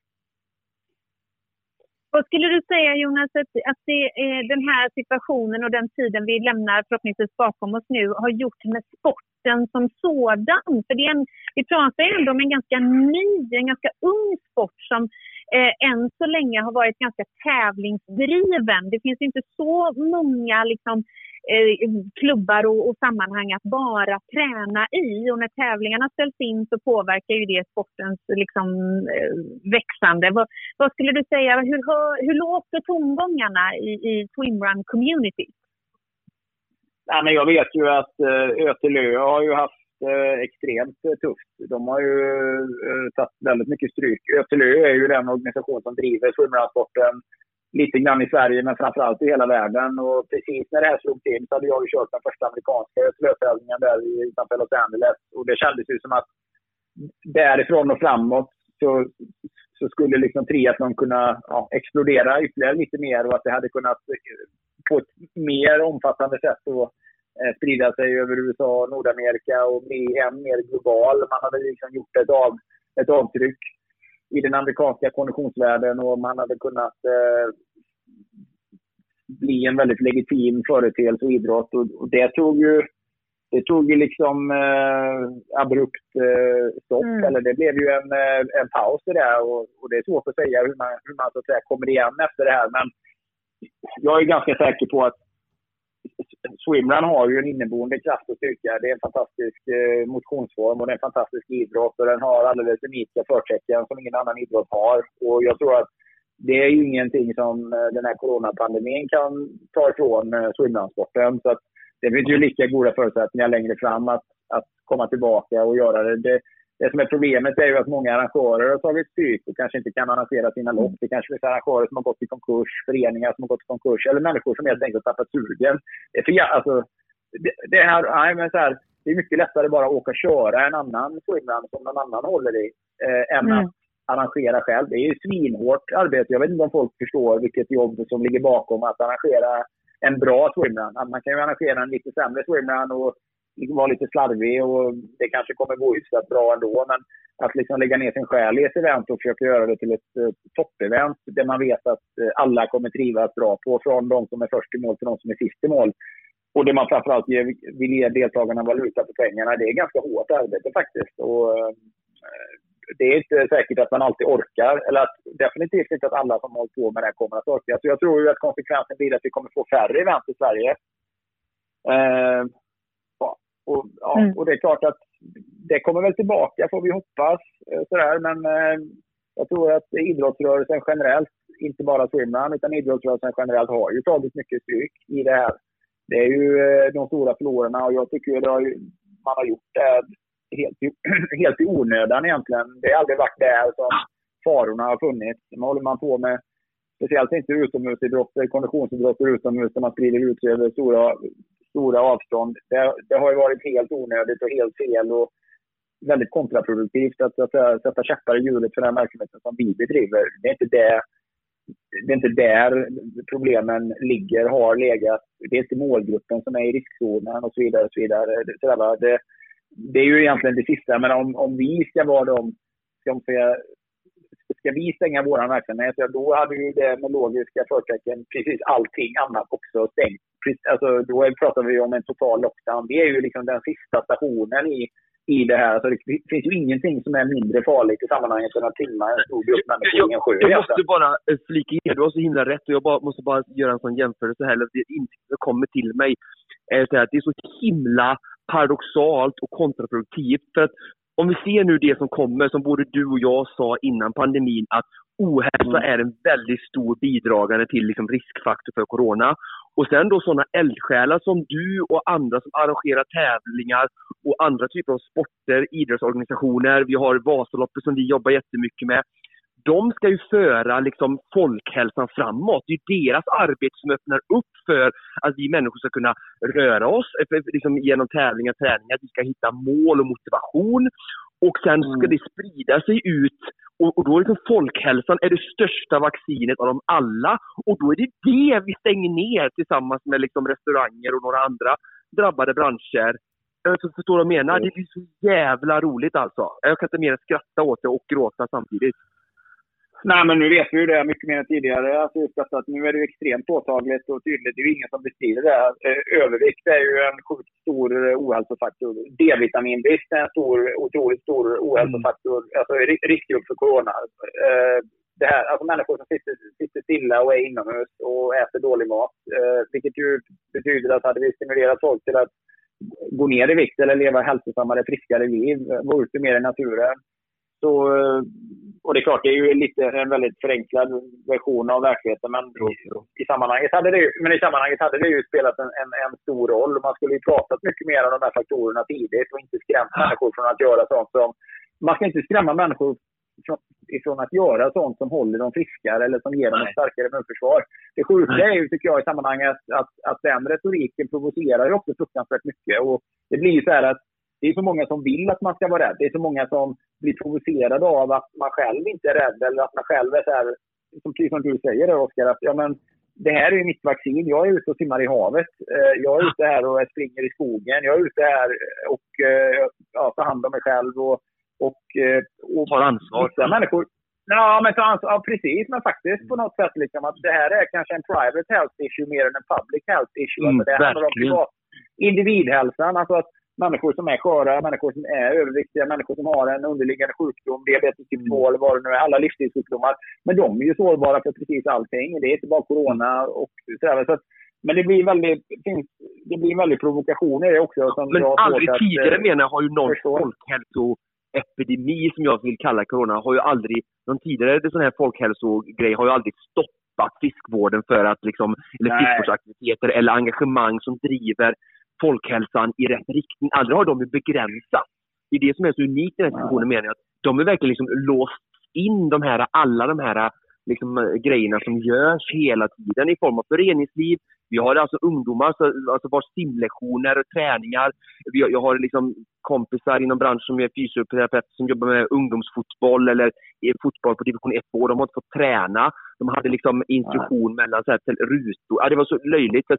Vad skulle du säga Jonas, att, att det, eh, den här situationen och den tiden vi lämnar förhoppningsvis bakom oss nu har gjort med sporten som sådan? För det en, vi pratar ju ändå om en ganska ny, en ganska ung sport som eh, än så länge har varit ganska tävlingsdriven. Det finns inte så många liksom, eh, klubbar och, och, sammanhang att bara träna i. Och när tävlingarna ställs in så påverkar ju det sportens liksom, eh, växande. Vad, vad, skulle du säga, hur, hur låter tongångarna i, i swimrun community?
Ja, men jag vet ju att eh, Ötelö har ju haft eh, extremt eh, tufft. De har ju eh, tagit väldigt mycket stryk. Ötelö är ju den organisation som driver swimrunsporten lite grann i Sverige, men framförallt i hela världen. Och precis när det här slog till så hade jag ju kört den första amerikanska Ötelö-tävlingen där utanför Los Angeles. Och det kändes ju som att därifrån och framåt så, så skulle liksom triathlon kunna ja, explodera ytterligare lite mer och att det hade kunnat eh, på ett mer omfattande sätt då, eh, sprida sig över USA och Nordamerika och bli än mer global. Man hade liksom gjort ett, av, ett avtryck i den amerikanska konditionsvärlden och man hade kunnat eh, bli en väldigt legitim företeelse och idrott. Och, och det tog ju det tog ju liksom eh, abrupt eh, stopp. Mm. Eller det blev ju en, eh, en paus i det. Och, och, det är svårt att säga hur man, hur man så att säga, kommer igen efter det här. Men jag är ganska säker på att swimrun har ju en inneboende kraft och styrka. Det är en fantastisk eh, motionsform och det är en fantastisk idrott och den har alldeles unika förtecken som ingen annan idrott har. Och jag tror att det är ju ingenting som eh, den här coronapandemin kan ta ifrån eh, swimrunsporten. Så att det finns ju lika goda förutsättningar längre fram att, att komma tillbaka och göra det. det det som är problemet är ju att många arrangörer har tagit stryk och kanske inte kan arrangera sina lopp. Det kanske finns arrangörer som har gått i konkurs, föreningar som har gått i konkurs eller människor som helt enkelt har tappat sugen. För alltså, det, det, här, nej, men så här, det är mycket lättare bara att åka och köra en annan swimrun som någon annan håller i eh, än mm. att arrangera själv. Det är ju svinhårt arbete. Jag vet inte om folk förstår vilket jobb som ligger bakom att arrangera en bra swimrun. Man kan ju arrangera en lite sämre swimrun och vara lite slarvig och det kanske kommer gå hyfsat bra ändå. Men att liksom lägga ner sin själ i ett event och försöka göra det till ett eh, toppevent där man vet att eh, alla kommer trivas bra på. Från de som är först i mål till de som är sist i mål. Och det man framförallt ger, vill ge deltagarna valuta för pengarna, det är ganska hårt arbete faktiskt. Och, eh, det är inte säkert att man alltid orkar, eller att, definitivt inte att alla som håller på med det här kommer att orka. Så jag tror ju att konsekvensen blir att vi kommer få färre event i Sverige Eh, och, ja, mm. och det är klart att det kommer väl tillbaka får vi hoppas. Eh, sådär. Men eh, jag tror att idrottsrörelsen generellt, inte bara swimrun, utan idrottsrörelsen generellt har ju tagit mycket stryk i det här. Det är ju eh, de stora förlorarna och jag tycker att man har gjort det helt, [CLEARS THROAT] helt i onödan egentligen. Det har aldrig varit där som farorna har funnits. Nu håller man på med, speciellt inte utomhusidrotter, konditionsidrotter utomhus där man sprider ut sig över stora, stora avstånd. Det, det, har ju varit helt onödigt och helt fel och väldigt kontraproduktivt att, att, att sätta käppar i hjulet för den verksamheten som vi bedriver. Det är inte det det är inte där problemen ligger, har legat. Det är inte målgruppen som är i riskzonen och så vidare. Och så vidare. Det, det är ju egentligen det sista, men om, om vi ska vara de som ska, ska vi stänga vår verksamhet, ja, då hade ju det med logiska förtecken precis allting annat också stängt. Alltså, då pratar vi om en total lockdown. Det är ju liksom den sista stationen i i det här. Alltså, det finns ju ingenting som är mindre farligt i sammanhanget än att timma en stor grupp människor i en sjö.
Jag måste bara eh, flika in, du har så himla rätt och jag bara, måste bara göra en sån jämförelse här. Det insikten som kommer till mig är att det är så himla paradoxalt och kontraproduktivt. För att om vi ser nu det som kommer, som både du och jag sa innan pandemin, att ohälsa mm. är en väldigt stor bidragande till liksom riskfaktor för corona. Och sen då sådana eldsjälar som du och andra som arrangerar tävlingar och andra typer av sporter, idrottsorganisationer. Vi har Vasaloppet som vi jobbar jättemycket med. De ska ju föra liksom folkhälsan framåt. Det är deras arbete som öppnar upp för att vi människor ska kunna röra oss liksom genom tävlingar, träningar. Vi ska hitta mål och motivation. Och sen ska mm. det sprida sig ut och, och då är liksom folkhälsan är det största vaccinet av dem alla. Och då är det det vi stänger ner tillsammans med liksom restauranger och några andra drabbade branscher. Så förstår vad jag menar? Det är så jävla roligt alltså. Jag kan inte mer än skratta åt det och gråta samtidigt.
Nej, men nu vet vi ju det mycket mer än tidigare. Alltså just att nu är det extremt påtagligt och tydligt. Det är ju ingen som bestrider det. Eh, övervikt är ju en sjukt stor eh, ohälsofaktor. D-vitaminbrist är en stor, otroligt stor ohälsofaktor. Mm. Alltså riskgrupp för corona. Eh, det här, alltså människor som sitter, sitter stilla och är inomhus och äter dålig mat. Vilket ju betyder att hade vi stimulerat folk till att gå ner i vikt eller leva hälsosammare, friskare liv, gå ut mer i naturen så, och det är klart, det är ju lite en väldigt förenklad version av verkligheten. Men i, sammanhanget hade det, men i sammanhanget hade det ju spelat en, en, en stor roll. Man skulle ju pratat mycket mer om de här faktorerna tidigt och inte skrämt människor från att göra sånt som... Man ska inte skrämma människor från, ifrån att göra sånt som håller dem friskare eller som ger dem ett starkare immunförsvar. Det sjuka är ju, tycker jag, i sammanhanget att, att den retoriken provocerar ju också fruktansvärt mycket. Och det blir ju så här att det är så många som vill att man ska vara rädd. Det är så många som blir provocerade av att man själv inte är rädd eller att man själv är så här, som, precis som du säger Oskar, att ja, men, det här är mitt vaccin. Jag är ute och simmar i havet. Eh, jag är ute här och springer i skogen. Jag är ute här och eh, ja, tar hand om mig själv och, och,
eh, och tar ansvar.
Vissa människor, Ja, men ja, precis. Men faktiskt på något sätt liksom att det här är kanske en private health issue mer än en public health issue.
Mm,
alltså det handlar om privat individhälsan. Alltså att människor som är sköra, människor som är överviktiga, människor som har en underliggande sjukdom, diabetes typ 2 eller vad det nu är, alla livsstilssjukdomar. Men de är ju sårbara för precis allting. Det är inte bara corona och sådär. Så att, men det blir väldigt, det blir väldigt provokationer det också. Som
men aldrig att, tidigare menar jag har ju någon folkhälsoepidemi som jag vill kalla corona, har ju aldrig, någon tidigare sån här folkhälsogrej har ju aldrig stoppat fiskvården för att liksom, eller fiskvårdsaktiviteter eller engagemang som driver folkhälsan i rätt riktning. Aldrig har de begränsat. Det är det som är så unikt i den här situationen menar jag. Att de är verkligen liksom låst in de här, alla de här liksom, grejerna som görs hela tiden i form av föreningsliv. Vi har alltså ungdomar alltså vars simlektioner och träningar. Vi har, jag har liksom kompisar inom branschen som är fysioterapeuter som jobbar med ungdomsfotboll eller fotboll på division 1 2 De har inte fått träna. De hade liksom instruktion mellan så här, rutor. Ja, det var så löjligt. Så,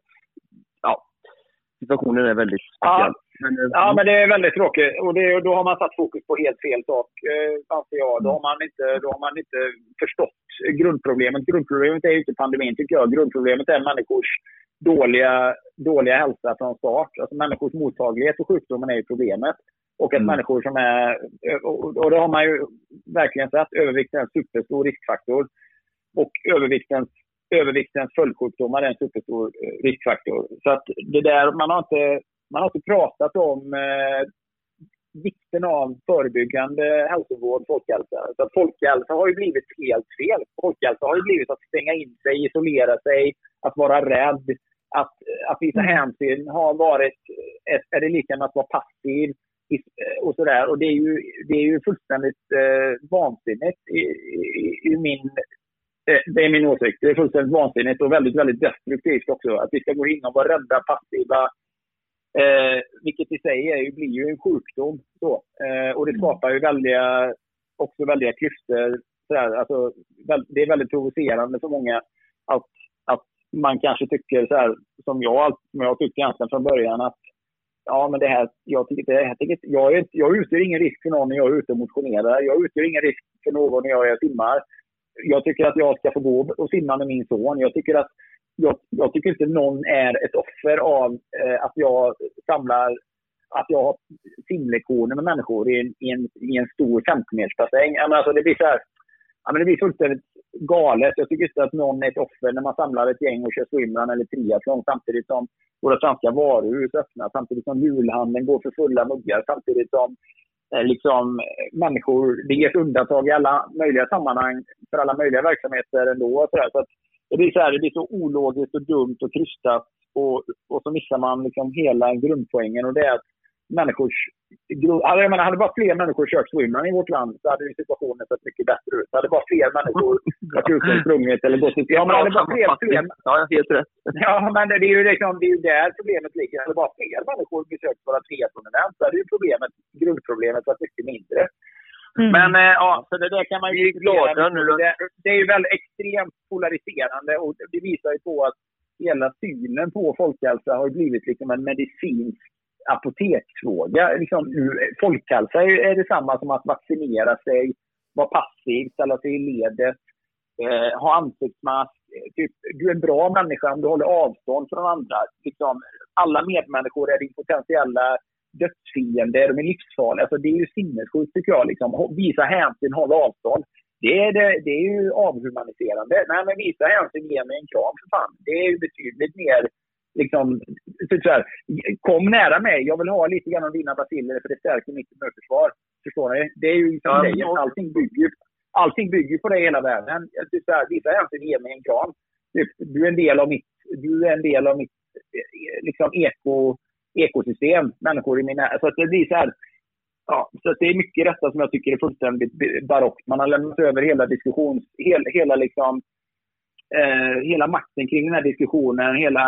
situationen är väldigt speciell.
Ja, men, eh, ja, men det är väldigt tråkigt. Och det, då har man satt fokus på helt fel sak, eh, anser jag. Då har, man inte, då har man inte förstått grundproblemet. Grundproblemet är ju inte pandemin, tycker jag. Grundproblemet är människors dåliga, dåliga hälsa från start. Alltså människors mottaglighet för sjukdomen är ju problemet. Och att mm. människor som är... Och det har man ju verkligen sett. Övervikt är en superstor riskfaktor. Och överviktens överviktens följdsjukdomar är en superstor eh, riskfaktor. Så att det där, man har inte, man har inte pratat om eh, vikten av förebyggande hälsovård, folkhälsa. Så att folkhälsa har ju blivit helt fel. Folkhälsa har ju blivit att stänga in sig, isolera sig, att vara rädd. Att, att visa mm. hänsyn har varit, är det lika med att vara passiv och sådär. Och det är ju, det är ju fullständigt eh, vansinnigt i, i, i min Eh, det är min åsikt. Det är fullständigt vansinnigt och väldigt, väldigt destruktivt också. Att vi ska gå in och vara rädda, passiva. Eh, vilket i sig är, blir ju en sjukdom. Så. Eh, och det mm. skapar ju väldiga, också väldiga klyftor. Alltså, det är väldigt provocerande för många att, att man kanske tycker så här, som jag, som jag tyckte egentligen från början, att ja, men det här, jag, tycker, det här, jag, är, jag utgör ingen risk för någon när jag är ute och motionerar. Jag utgör ingen risk för någon när jag är simmar jag tycker att jag ska få gå och simma med min son. Jag tycker, att, jag, jag tycker inte någon är ett offer av eh, att jag samlar att jag har simlektioner med människor i en, i en, i en stor 50-metersbassäng. Alltså det blir så här, ja, men det blir fullständigt galet. Jag tycker inte att någon är ett offer när man samlar ett gäng och kör swimrun eller triathlon samtidigt som våra svenska varuhus öppnar, samtidigt som julhandeln går för fulla muggar, samtidigt som Eh, liksom, människor, det ges undantag i alla möjliga sammanhang för alla möjliga verksamheter ändå. Så, så det, blir så här, det blir så ologiskt och dumt och krystat och, och så missar man liksom hela grundpoängen och det är att människors... Jag menar, hade bara fler människor kört swimrun i vårt land så hade situationen sett mycket bättre ut. Hade bara fler människor [LAUGHS] varit ute och sprungit eller gått ut... Ja, men hade bara fler... fler
ja, helt rätt. [LAUGHS]
Ja, men det är ju liksom, det är ju där problemet ligger. Hade bara fler människor besökt våra triathlon-event så hade ju problemet, grundproblemet varit mycket mindre. Mm. Men äh, ja, så det där kan man ju...
Vi är glada nu.
Det, det är ju väldigt extremt polariserande och det visar ju på att hela synen på folkhälsa har blivit liksom en medicinsk apoteksfråga. Liksom, folkhälsa är detsamma som att vaccinera sig, vara passiv, ställa sig i ledet, eh, ha ansiktsmask. Eh, typ, du är en bra människa om du håller avstånd från andra. Liksom, alla medmänniskor är din potentiella dödsfiende, de är livsfarliga. Alltså, det är ju sinnessjukt tycker jag. Liksom. Visa hänsyn, håll avstånd. Det är, det, det är ju avhumaniserande. Nej, men visa hänsyn, ge mig en kram för fan. Det är ju betydligt mer liksom, så här, kom nära mig, jag vill ha lite grann av dina basiller för det stärker mitt immunförsvar. Förstår ni? Det är ju liksom ja, grejen. Allting bygger, allting bygger på det hela världen. Typ så här, vissa hänsyn ger mig en kram. Typ, du är en del av mitt, du är en del av mitt liksom, eko, ekosystem. Människor i mina... Så att det blir så här, Ja, så det är mycket detta som jag tycker är fullständigt barockt. Man har lämnat över hela diskussions... Hela, hela liksom eh, hela makten kring den här diskussionen, hela,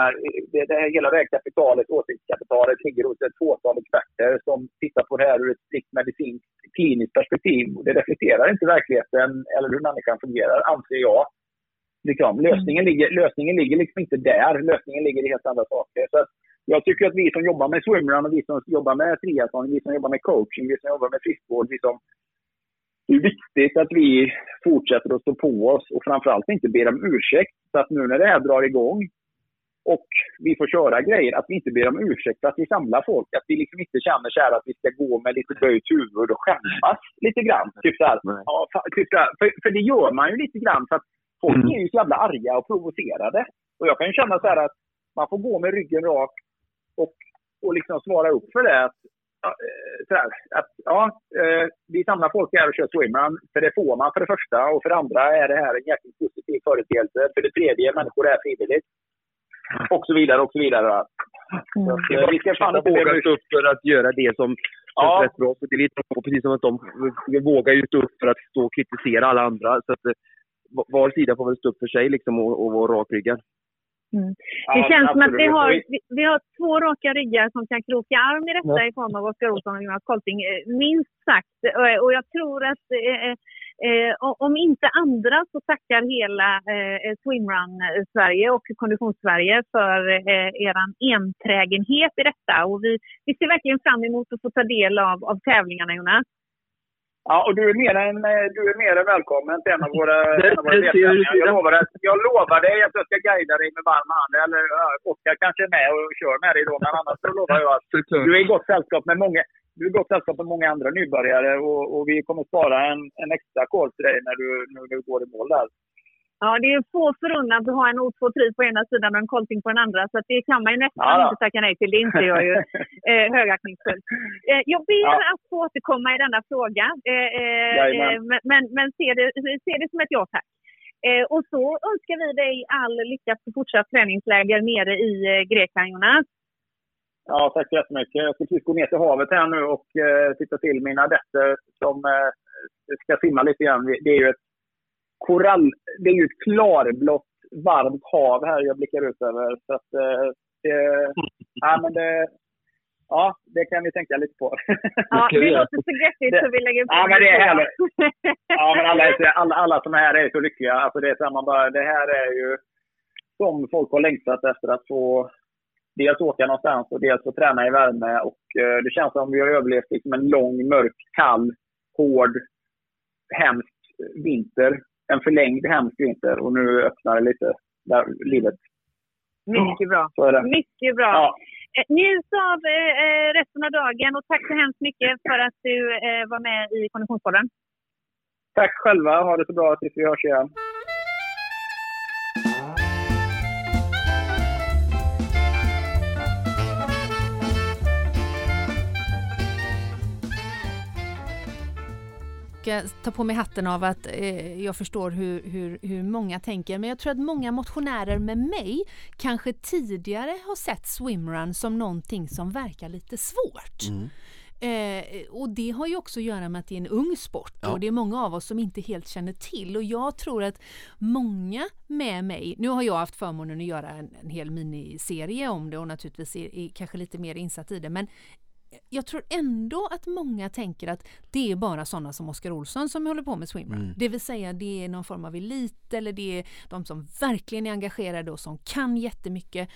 det, det, hela det här kapitalet, åsiktskapitalet, ligger hos ett fåtal experter som tittar på det här ur ett strikt medicinskt, kliniskt perspektiv. Det reflekterar inte verkligheten eller hur människan fungerar, anser jag. Liksom, lösningen, ligger, lösningen ligger liksom inte där, lösningen ligger i helt andra saker. Så jag tycker att vi som jobbar med swimrun och vi som jobbar med triathlon, vi som jobbar med coaching, vi som jobbar med friskvård, vi som det är viktigt att vi fortsätter att stå på oss och framförallt inte ber om ursäkt. Så att nu när det här drar igång och vi får köra grejer, att vi inte ber om ursäkt för att vi samlar folk. Att vi liksom inte känner så att vi ska gå med lite böjt huvud och skämmas lite grann. Typ så här, ja, typ så här, för, för det gör man ju lite grann. För att folk mm. är ju så jävla arga och provocerade. Och jag kan ju känna så här att man får gå med ryggen rak och, och liksom svara upp för det. Att Eh, så här, att, ja, eh, vi samlar folk här och kör swimrun. För det får man för det första. Och för det andra är det här en jäkligt positiv företeelse. För det tredje, människor är frivilligt. Och så vidare och så vidare.
Mm. Så, eh, vi ska fan inte våga stå upp för att göra det som ja. rätt bra. För det är lite precis som att de vågar ju stå upp för att stå och kritisera alla andra. Så att var sida får väl stå upp för sig liksom och, och vara rakryggad.
Mm. Det ja, känns som att vi har, vi, vi, har två raka ryggar som kan kroka arm i detta ja. i form av Oskar Olsson och Jonas Kolting, eh, minst sagt. Och jag tror att eh, eh, om inte andra så tackar hela eh, Swimrun-Sverige och Konditions-Sverige för eh, er enträgenhet i detta. Och vi, vi ser verkligen fram emot att få ta del av, av tävlingarna, Jonas.
Ja, och du är mer än, eh, du är mer än välkommen till en av våra, en av våra jag, lovar, jag lovar dig att jag ska guida dig med varm hand. Eller Oskar kanske är med och kör med dig då, men annars så lovar jag att [LAUGHS] du är i gott sällskap med många, du är gott sällskap med många andra nybörjare och, och vi kommer spara en, en extra kod till dig när du, när du går i mål där.
Ja, det är få förunnat att ha en O2 på ena sidan och en kolting på den andra. Så det kan man ju nästan ja, inte tacka nej till. Det inser jag ju [LAUGHS] eh, högaktningsfullt. Eh, jag ber ja. att få återkomma i denna fråga. Eh, eh, men men, men se, det, se det som ett ja tack. Eh, och så önskar vi dig all lycka på fortsatt träningsläger nere i eh, Grekland, Jonas.
Ja, tack så jättemycket. Jag ska precis gå ner till havet här nu och eh, titta till mina adepter som eh, ska simma lite grann. Det är ju ett korall, det är ju ett klarblått varmt hav här jag blickar ut över. Så att, eh, det, ja, men det, ja, det kan vi tänka lite på.
Ja, [LAUGHS] det låter så göttigt så vi lägger på
Ja, men det är härligt. Ja, men alla, alla, alla som är här är så lyckliga. Alltså det, är så man bara, det här är ju som folk har längtat efter att få dels åka någonstans och dels få träna i värme. Och, eh, det känns som vi har överlevt liksom en lång, mörk, kall, hård, hemsk vinter en förlängd hemsk vinter och nu öppnar det lite där, livet.
Mycket bra. Mycket bra. Ja. Eh, njut av eh, eh, resten av dagen och tack så hemskt mycket för att du eh, var med i Konditionspodden.
Tack själva. Ha det så bra tills vi hörs igen.
Ska ta på mig hatten av att eh, jag förstår hur, hur, hur många tänker. Men jag tror att många motionärer med mig kanske tidigare har sett swimrun som någonting som verkar lite svårt. Mm. Eh, och det har ju också att göra med att det är en ung sport ja. och det är många av oss som inte helt känner till och jag tror att många med mig, nu har jag haft förmånen att göra en, en hel miniserie om det och naturligtvis är, är kanske lite mer insatt i det men jag tror ändå att många tänker att det är bara sådana som Oskar Olsson som håller på med swimrun. Mm. Det vill säga det är någon form av elit eller det är de som verkligen är engagerade och som kan jättemycket.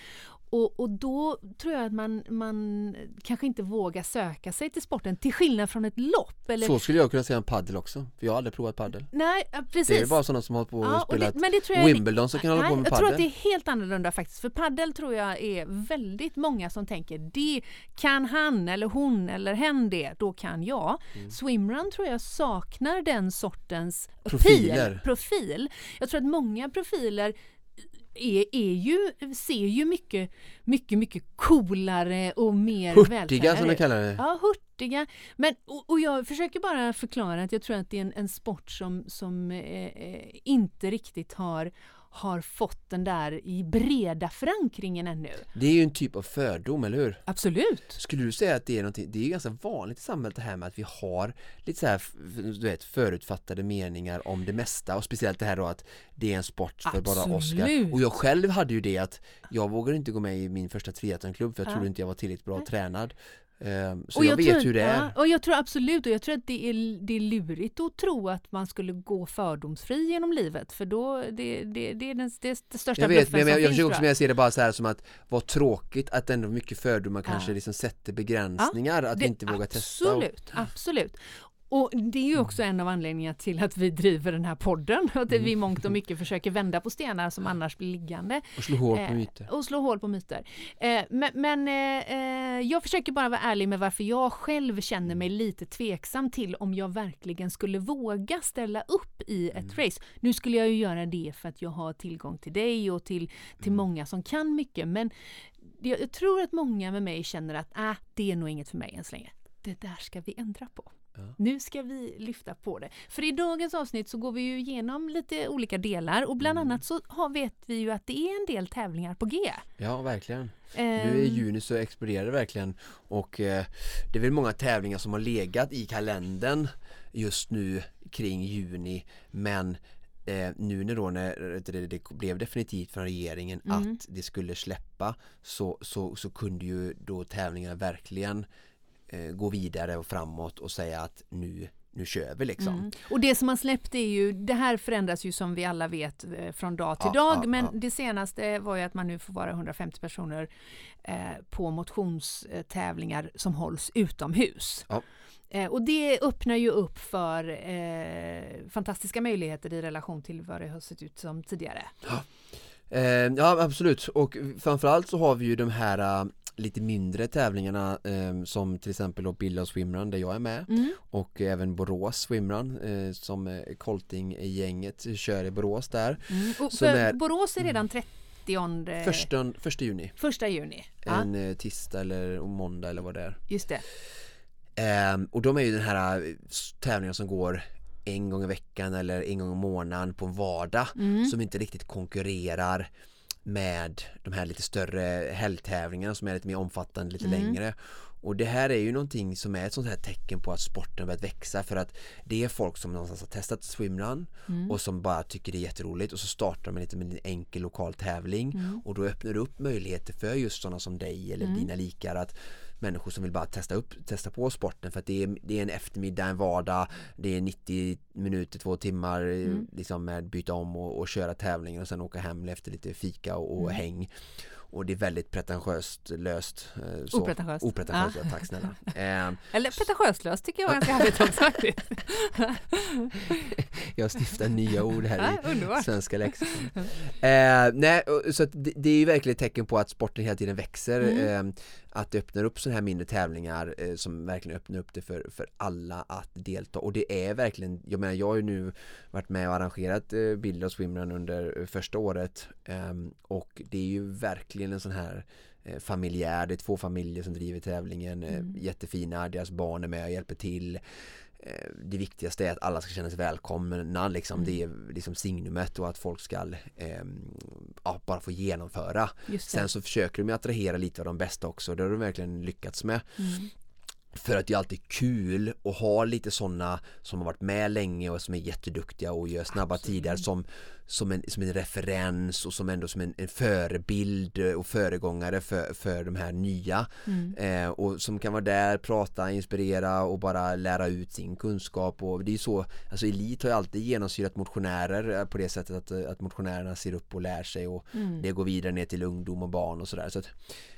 Och, och då tror jag att man, man kanske inte vågar söka sig till sporten till skillnad från ett lopp. Eller...
Så skulle jag kunna säga om paddel också, för jag har aldrig provat paddel.
Nej, precis.
Det är bara sådana som har på ja, och spelat det, Wimbledon som kan nej, hålla på med
paddel. Jag tror att det är helt annorlunda faktiskt, för paddel tror jag är väldigt många som tänker det kan han eller hon eller hen det, då kan jag. Mm. Swimrun tror jag saknar den sortens
Profiler.
profil. Jag tror att många profiler är, är ju, ser ju mycket, mycket, mycket coolare och mer
Hurtiga som de kallar det.
Ja, hurtiga. Men, och, och, jag försöker bara förklara att jag tror att det är en, en sport som, som eh, eh inte riktigt har har fått den där i breda förankringen ännu.
Det är ju en typ av fördom, eller hur?
Absolut!
Skulle du säga att det är någonting, det är ju ganska vanligt i samhället det här med att vi har lite så här, du vet, förutfattade meningar om det mesta och speciellt det här då att det är en sport för Absolut. bara Oscar. Och jag själv hade ju det att jag vågade inte gå med i min första triathlonklubb för jag ja. trodde inte jag var tillräckligt bra tränad. Ehm, så och jag, jag vet tror, hur det är.
Och jag tror absolut, och jag tror att det är, det är lurigt att tro att man skulle gå fördomsfri genom livet för då, det, det, det är den, det, det största
jag vet,
bluffen
men
jag,
jag, försöker också jag ser det bara så här som att vad tråkigt att ändå mycket fördomar ja. kanske liksom sätter begränsningar, ja, att inte våga testa.
Absolut, absolut. Och det är ju också en av anledningarna till att vi driver den här podden. [LAUGHS] Att vi mångt och mycket försöker vända på stenar som annars blir liggande.
Och slå hål på eh, myter.
och slå hål på myter. Eh, men, men eh, jag försöker bara vara ärlig med varför jag själv känner mig lite tveksam till om jag verkligen skulle våga ställa upp i ett mm. race. Nu skulle jag ju göra det för att jag har tillgång till dig och till, till mm. många som kan mycket. Men jag, tror att många med mig känner att äh, det är nog inget för mig än så länge. Det där ska vi ändra på. Ja. Nu ska vi lyfta på det. För i dagens avsnitt så går vi ju igenom lite olika delar och bland mm. annat så har, vet vi ju att det är en del tävlingar på G.
Ja, verkligen. Um, nu i juni så exploderar det verkligen och eh, det är väl många tävlingar som har legat i kalendern just nu kring juni men eh, nu när, då när det, det, blev definitivt från regeringen mm. att det skulle släppa så, så, så kunde ju då tävlingarna verkligen gå vidare och framåt och säga att nu nu kör vi liksom. Mm.
Och det som har släppt är ju, det här förändras ju som vi alla vet eh, från dag till ja, dag, ja, men ja. det senaste var ju att man nu får vara 150 personer eh, på motionstävlingar som hålls utomhus. Eh, och det öppnar ju upp för eh, fantastiska möjligheter i relation till vad det har sett ut som tidigare.
Eh, ja absolut och framförallt så har vi ju de här lite mindre tävlingarna eh, som till exempel då Billa Swimrun där jag är med
Mm.
och även Borås Swimrun eh, som eh, Colting-gänget kör i Borås där.
Mm. Och
är-
Borås är redan 30
Första, första juni,
första juni.
En eh, tisdag eller måndag eller vad det är.
just det.
Ehm, och de är ju den här eh, tävlingen som går en gång i veckan eller en gång i månaden på en vardag
Mm.
som inte riktigt konkurrerar med de här lite större helgtävlingarna som är lite mer omfattande, lite
Mm.
längre. Och det här är ju någonting som är ett sånt här tecken på att sporten börjat växa för att det är folk som någonstans har testat swimrun
Mm.
och som bara tycker det är jätteroligt och så startar man lite med en enkel lokal tävling
Mm.
och då öppnar det upp möjligheter för just sådana som dig eller
Mm.
dina likar att människor som vill bara testa, upp, testa på sporten för att det är, det är en eftermiddag, en vardag, det är 90 minuter, två timmar eh,
Mm.
liksom med byta om och, och köra tävlingen och sen åka hem efter lite fika och, och
Mm.
häng. Och det är väldigt pretentiöst löst. eh, Så.
Opretentiöst.
Opretentiöst, ja. tack snälla. [LAUGHS] Eh,
Eller pretentiöst tycker jag [LAUGHS] var ganska härligt också faktiskt. [LAUGHS]
jag stiftar nya ord här
Ja,
i
underbart.
svenska lexikon. Eh, nej, så det, det är ju verkligen ett tecken på att sporten hela tiden växer.
Mm.
Eh, att det öppnar upp sådana här mindre tävlingar eh, som verkligen öppnar upp det för, för alla att delta. Och det är verkligen, jag menar jag har ju nu varit med och arrangerat eh, Bild och Swimrun under eh, första året. ehm, och det är ju verkligen en sån här eh, familjär, det är två familjer som driver tävlingen, eh,
Mm.
jättefina, deras barn är med och hjälper till. Eh, Det viktigaste är att alla ska känna sig välkomna liksom.
Mm.
Det är liksom signumet och att folk ska eh, ja, bara få genomföra. Sen så försöker de attrahera lite av de bästa också. Det har de verkligen lyckats med.
Mm.
För att det är alltid kul att ha lite sådana som har varit med länge och som är jätteduktiga och gör snabba
Absolut.
tider som, som, en, som en referens och som ändå som en, en förebild och föregångare för, för de här nya.
Mm.
Eh, och som kan vara där, prata, inspirera och bara lära ut sin kunskap och det är så, alltså elit har ju alltid genomsyrat motionärer eh, på det sättet att, eh, att motionärerna ser upp och lär sig och
Mm.
det går vidare ner till ungdom och barn och sådär så att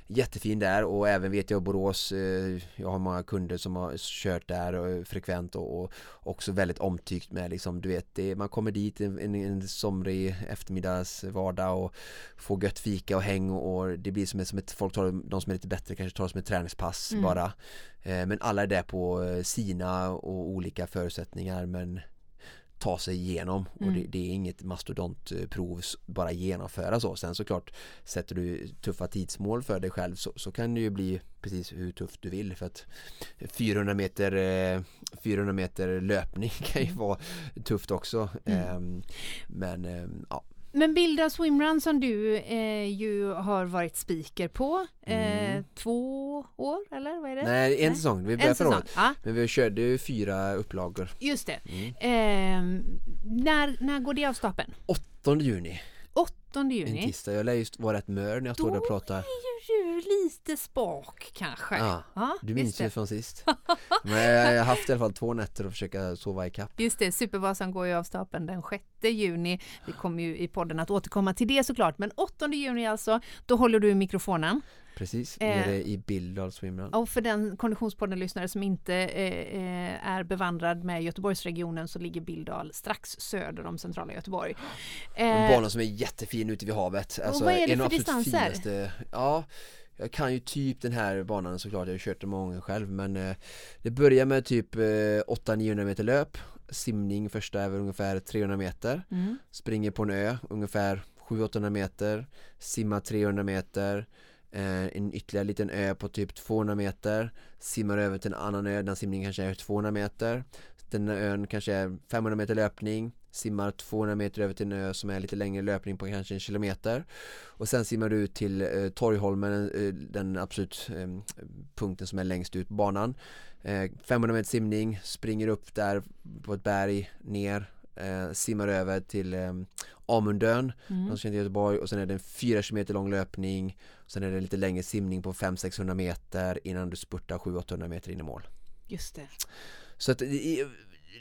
Jättefin där och även vet jag Borås eh, Jag har många kunder som har kört där och, frekvent och, och också väldigt omtyckt med liksom du vet det, Man kommer dit en, en, en somrig eftermiddags vardag och Får gött fika och häng och, och det blir som ett, som ett folk tar de som är lite bättre kanske tar det som ett träningspass
Mm.
bara eh, Men alla är där på eh, sina och olika förutsättningar men ta sig igenom och
Mm.
det, det är inget mastodontprov bara genomföra så. Sen såklart sätter du tuffa tidsmål för dig själv så, så kan det ju bli precis hur tufft du vill för att 400 meter, eh, 400 meter löpning [LAUGHS] kan ju vara tufft också.
Mm.
Ehm, men ehm, ja,
Men Bilda Swimrun som du eh, ju har varit speaker på eh,
Mm.
två år eller vad är det?
nej en
Nej.
säsong, vi började förra året.
Ja,
Men vi körde ju fyra upplagor.
just det.
Mm.
Eh, när, när går det av stapeln?
8 juni,
8
en
juni.
tisdag. Jag lär just vara rätt mör när jag står där och pratar.
är ju du lite spak kanske.
Ja,
Ja,
Du minns ju från sist. [LAUGHS] Men jag har haft i alla fall två nätter att försöka sova i kapp.
Just det, Supervasan går ju av stapeln den 6 juni. Vi kommer ju i podden att återkomma till det såklart. Men 8 juni alltså, då håller du i mikrofonen.
Precis,
Eh.
nere i Billdal Swimrun.
Och för den Konditionspodden-lyssnare som inte eh, eh, är bevandrad med Göteborgsregionen så ligger Billdal strax söder om centrala Göteborg.
En
Eh,
bana som är jättefin ute vid havet. Alltså,
vad är det för distanser?
Finaste, ja, jag kan ju typ den här banan såklart, jag har kört den många gånger själv men eh, Det börjar med typ eh, 800-900 meter löp Simning första är väl ungefär 300 meter
mm,
Springer på en ö ungefär 700-800 meter Simmar 300 meter eh, En ytterligare liten ö på typ 200 meter Simmar över till en annan ö, den simningen kanske är 200 meter Den ön kanske är 500 meter löpning Simmar 200 meter över till en ö som är lite längre löpning på kanske en kilometer. Och sen simmar du ut till eh, Torgholmen, eh, den absolut eh, punkten som är längst ut på banan. Eh, 500 meter simning, springer upp där på ett berg, ner eh, Simmar över till eh, Amundön,
mm.
känner Göteborg. Och sen är det en 4 km lång löpning. Sen är det lite längre simning på 500-600 meter innan du spurtar 700-800 meter in i mål.
Just det.
Så att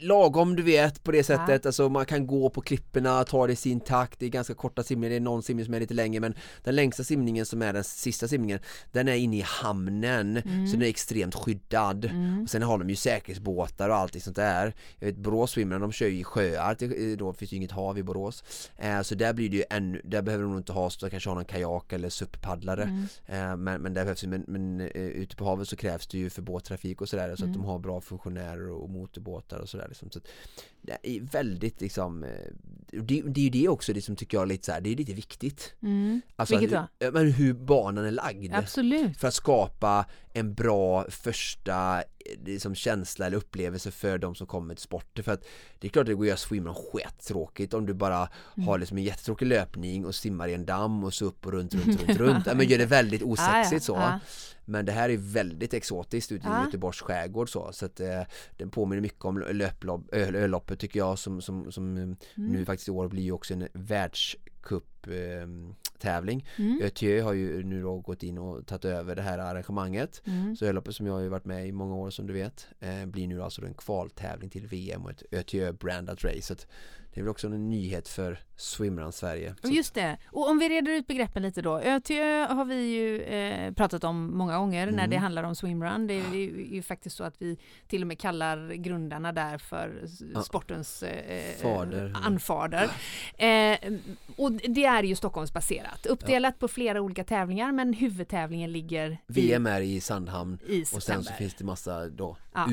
lagom du vet på det sättet, ja. alltså man kan gå på klipporna, ta det i sin takt, det är ganska korta simningar, det är någon simning som är lite längre men den längsta simningen som är den sista simningen den är inne i hamnen mm. så den är extremt skyddad mm. och sen har de ju säkerhetsbåtar och allt sånt där jag vet Borås Swimrun de kör ju i sjöar, då finns ju inget hav i Borås eh, så där blir det ju ännu, där behöver de nog inte ha så kanske ha någon kajak eller SUP-paddlare mm. eh, men, men där behövs men, men eh, ute på havet så krävs det ju för båttrafik och sådär så att de mm. har bra funktionärer och motorbåtar och sådär liksom. så väldigt liksom eh, det, det är ju det också det som tycker jag lite så här, det är lite viktigt.
Mm. Alltså, Vilket
då? Men hur banan är lagd.
Absolut.
För att skapa en bra första liksom, känsla eller upplevelse för de som kommer till sporten. För att det är klart att det går att göra swimrun skittråkigt om du bara mm. har liksom en jättetråkig löpning och simmar i en damm och så upp och runt, runt, runt, [LAUGHS] runt. Men gör det väldigt osexigt så. Men det här är väldigt exotiskt ute i ja. Göteborgs skärgård så, så att eh, den påminner mycket om löplopp, öloppet tycker jag som, som, som mm. nu faktiskt i år blir ju också en världscup eh, tävling. Mm. ÖTÖ har ju nu då gått in och tagit över det här arrangemanget. Mm. Så öloppet som jag har ju varit med i många år som du vet eh, blir nu alltså en kvaltävling till VM och ett ÖTÖ brandat race. Det är väl också en nyhet för Swimrun Sverige.
Just det. Och om vi reder ut begreppen lite då. Ö till ö har vi ju eh, pratat om många gånger mm. när det handlar om swimrun. Det är ju, ju, faktiskt så att vi till och med kallar grundarna där för ja. sportens eh, Fader. anfader. Eh, och det är ju Stockholmsbaserat. Uppdelat ja. på flera olika tävlingar men huvudtävlingen ligger
VM är i Sandhamn i och sen så finns det massa då ja.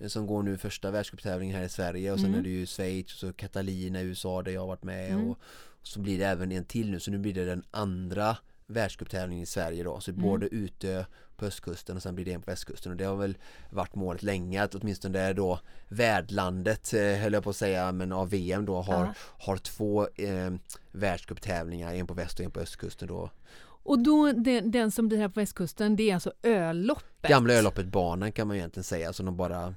Ute som går nu första världscuptävlingen här i Sverige och sen mm. är det ju Schweiz och så Catalina i USA där jag varit med mm. och så blir det även en till nu så nu blir det den andra världscuptävlingen i Sverige då så mm. både ute på östkusten och sen blir det en på västkusten och det har väl varit målet länge att åtminstone det är då värdlandet eh, höll jag på att säga men av VM då har, ja. har två eh, världscuptävlingar en på väst och en på östkusten då
och då den, den som blir här på västkusten det är alltså Öloppet?
Gamla Öloppet banan kan man egentligen säga som de bara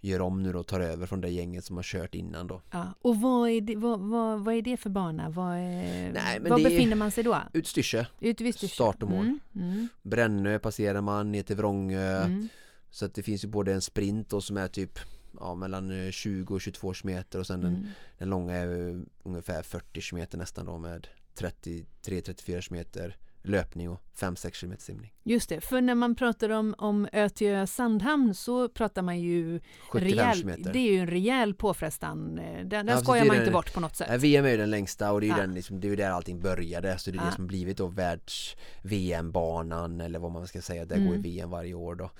gör om nu och tar över från det gänget som har kört innan då.
Ja, och vad är det, vad, vad, vad är det för bana? Vad, är, Nej, var befinner man sig då?
Ut Styrsö.
Ut vid Styrsö.
Start och mål. Mm, mm. Brännö passerar man ner till Vrångö. Mm. Så att det finns ju både en sprint då som är typ ja, mellan 20 och 22 meter och sen den, mm. den långa är ungefär 40 meter nästan då med 33-34 meter löpning och 5-6 km simning.
Just det, för när man pratar om, om Ötjö Sandhamn så pratar man ju
75 rejäl, meter.
Det är ju en rejäl påfrestan. Eh, den, den ja, skojar man den, inte bort på något sätt.
VM är ju den längsta och det är ju ja. den, liksom, det är där allting började. Så det är ja. det som blivit då världs-VM-banan eller vad man ska säga. Där mm. går VM varje år då.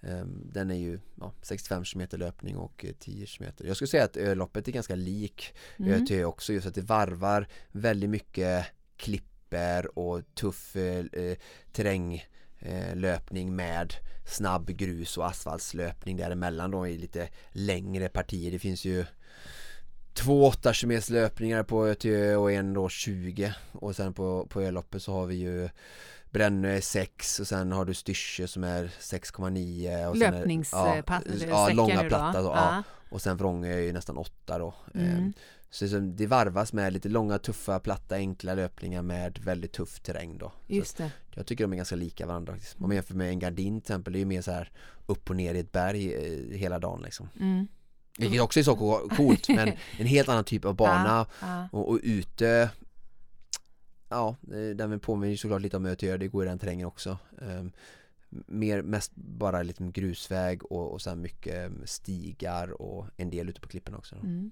Um, den är ju ja, 65 km löpning och 10 eh, km. Jag skulle säga att öloppet är ganska lik mm. Ötjö också just att det varvar väldigt mycket klipp klippor och tuff eh, terränglöpning eh, med snabb grus och asfaltslöpning däremellan då i lite längre partier. Det finns ju två 8 km löpningar på Ö och en då 20 och sen på, på öloppet så har vi ju Brännö är 6 och sen har du Styrsö som är 6,9
Löpningspass?
Ja, ja, långa platta då, ja. Och sen Vrångö är ju nästan 8 då mm. Så det varvas med lite långa, tuffa, platta, enkla löpningar med väldigt tuff terräng då.
Just det.
Jag tycker de är ganska lika varandra. Om man jämför med en gardin till exempel, det är ju mer så här upp och ner i ett berg eh, hela dagen liksom. Mm. Vilket också är så coolt [LAUGHS] men en helt annan typ av bana ja, ja. Och, och ute Ja, eh, den påminner ju såklart lite om Ötö, det går i den terrängen också um, mer, mest bara lite grusväg och, och sen mycket stigar och en del ute på klipporna också. Mm.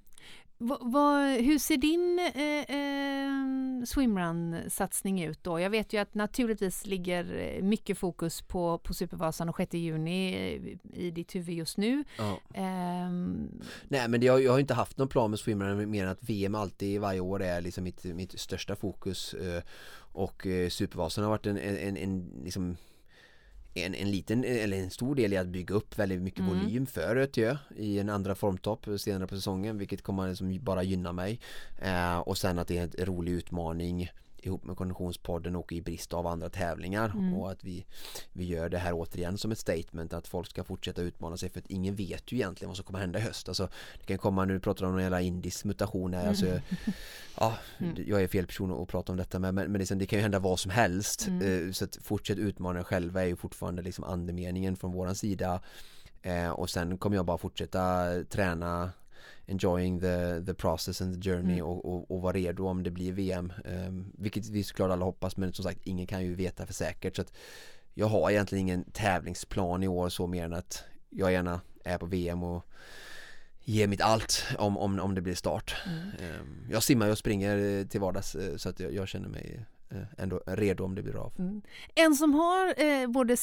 Va, va, hur ser din eh, eh, swimrun-satsning ut då? Jag vet ju att naturligtvis ligger eh, mycket fokus på, på Supervasan och 6 juni eh, i ditt huvud just nu. Ja.
Um... Nej men det, jag, jag har inte haft någon plan med swimrun mer än att VM alltid varje år är liksom mitt, mitt största fokus eh, och eh, Supervasan har varit en, en, en, en liksom en, en liten eller en stor del i att bygga upp väldigt mycket mm. volym för Ötjö i en andra formtopp senare på säsongen vilket kommer liksom bara gynna mig eh, och sen att det är en rolig utmaning ihop med Konditionspodden och i brist av andra tävlingar mm. och att vi, vi gör det här återigen som ett statement att folk ska fortsätta utmana sig för att ingen vet ju egentligen vad som kommer hända i höst. Alltså, det kan komma, nu pratar om någon jävla indisk mutation här, alltså, mm. ja, [LAUGHS] mm. jag är fel person att prata om detta med men, men liksom, det kan ju hända vad som helst mm. Eh, så att fortsätt utmana er själva är ju fortfarande liksom andemeningen från våran sida eh, och sen kommer jag bara fortsätta träna enjoying the, the process and the journey mm. och, och, och vara redo om det blir VM um, vilket vi såklart alla hoppas men som sagt ingen kan ju veta för säkert så att jag har egentligen ingen tävlingsplan i år så mer än att jag gärna är på VM och ger mitt allt om, om, om det blir start mm. um, jag simmar och springer till vardags eh, så att jag, jag känner mig Eh, ändå redo om det blir av. Mm.
En som har eh, både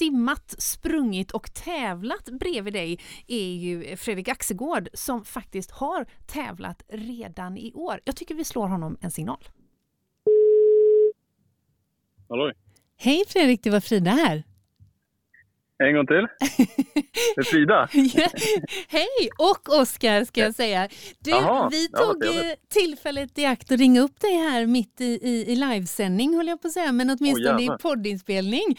simmat, sprungit och tävlat bredvid dig är ju Fredrik Axegård som faktiskt har tävlat redan i år. Jag tycker vi slår honom en signal.
Hallå?
Hej Fredrik, det var Frida här.
En gång till. Det är Frida. [LAUGHS]
Hej! Och Oskar ska jag säga. Du, Aha, vi tog ja, tillfället i akt att ringa upp dig här mitt i, i, i livesändning, håller jag på att säga, men åtminstone oh, i poddinspelning.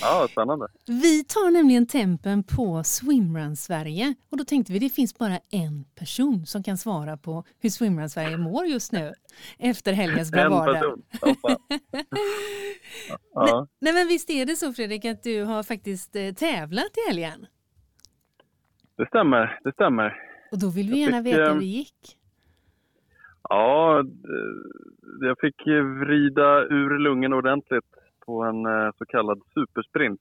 Ja, spännande. [LAUGHS]
Vi tar nämligen tempen på Swimrun Sverige och då tänkte vi det finns bara en person som kan svara på hur Swimrun Sverige mår just nu efter helgens bravader. En person. ja. [LAUGHS] nej, men visst är det så Fredrik att du har faktiskt eh, tävlat i helgen?
Det stämmer, det stämmer.
Och då vill vi gärna fick, veta hur det gick.
Ja, jag fick vrida ur lungen ordentligt på en eh, så kallad supersprint.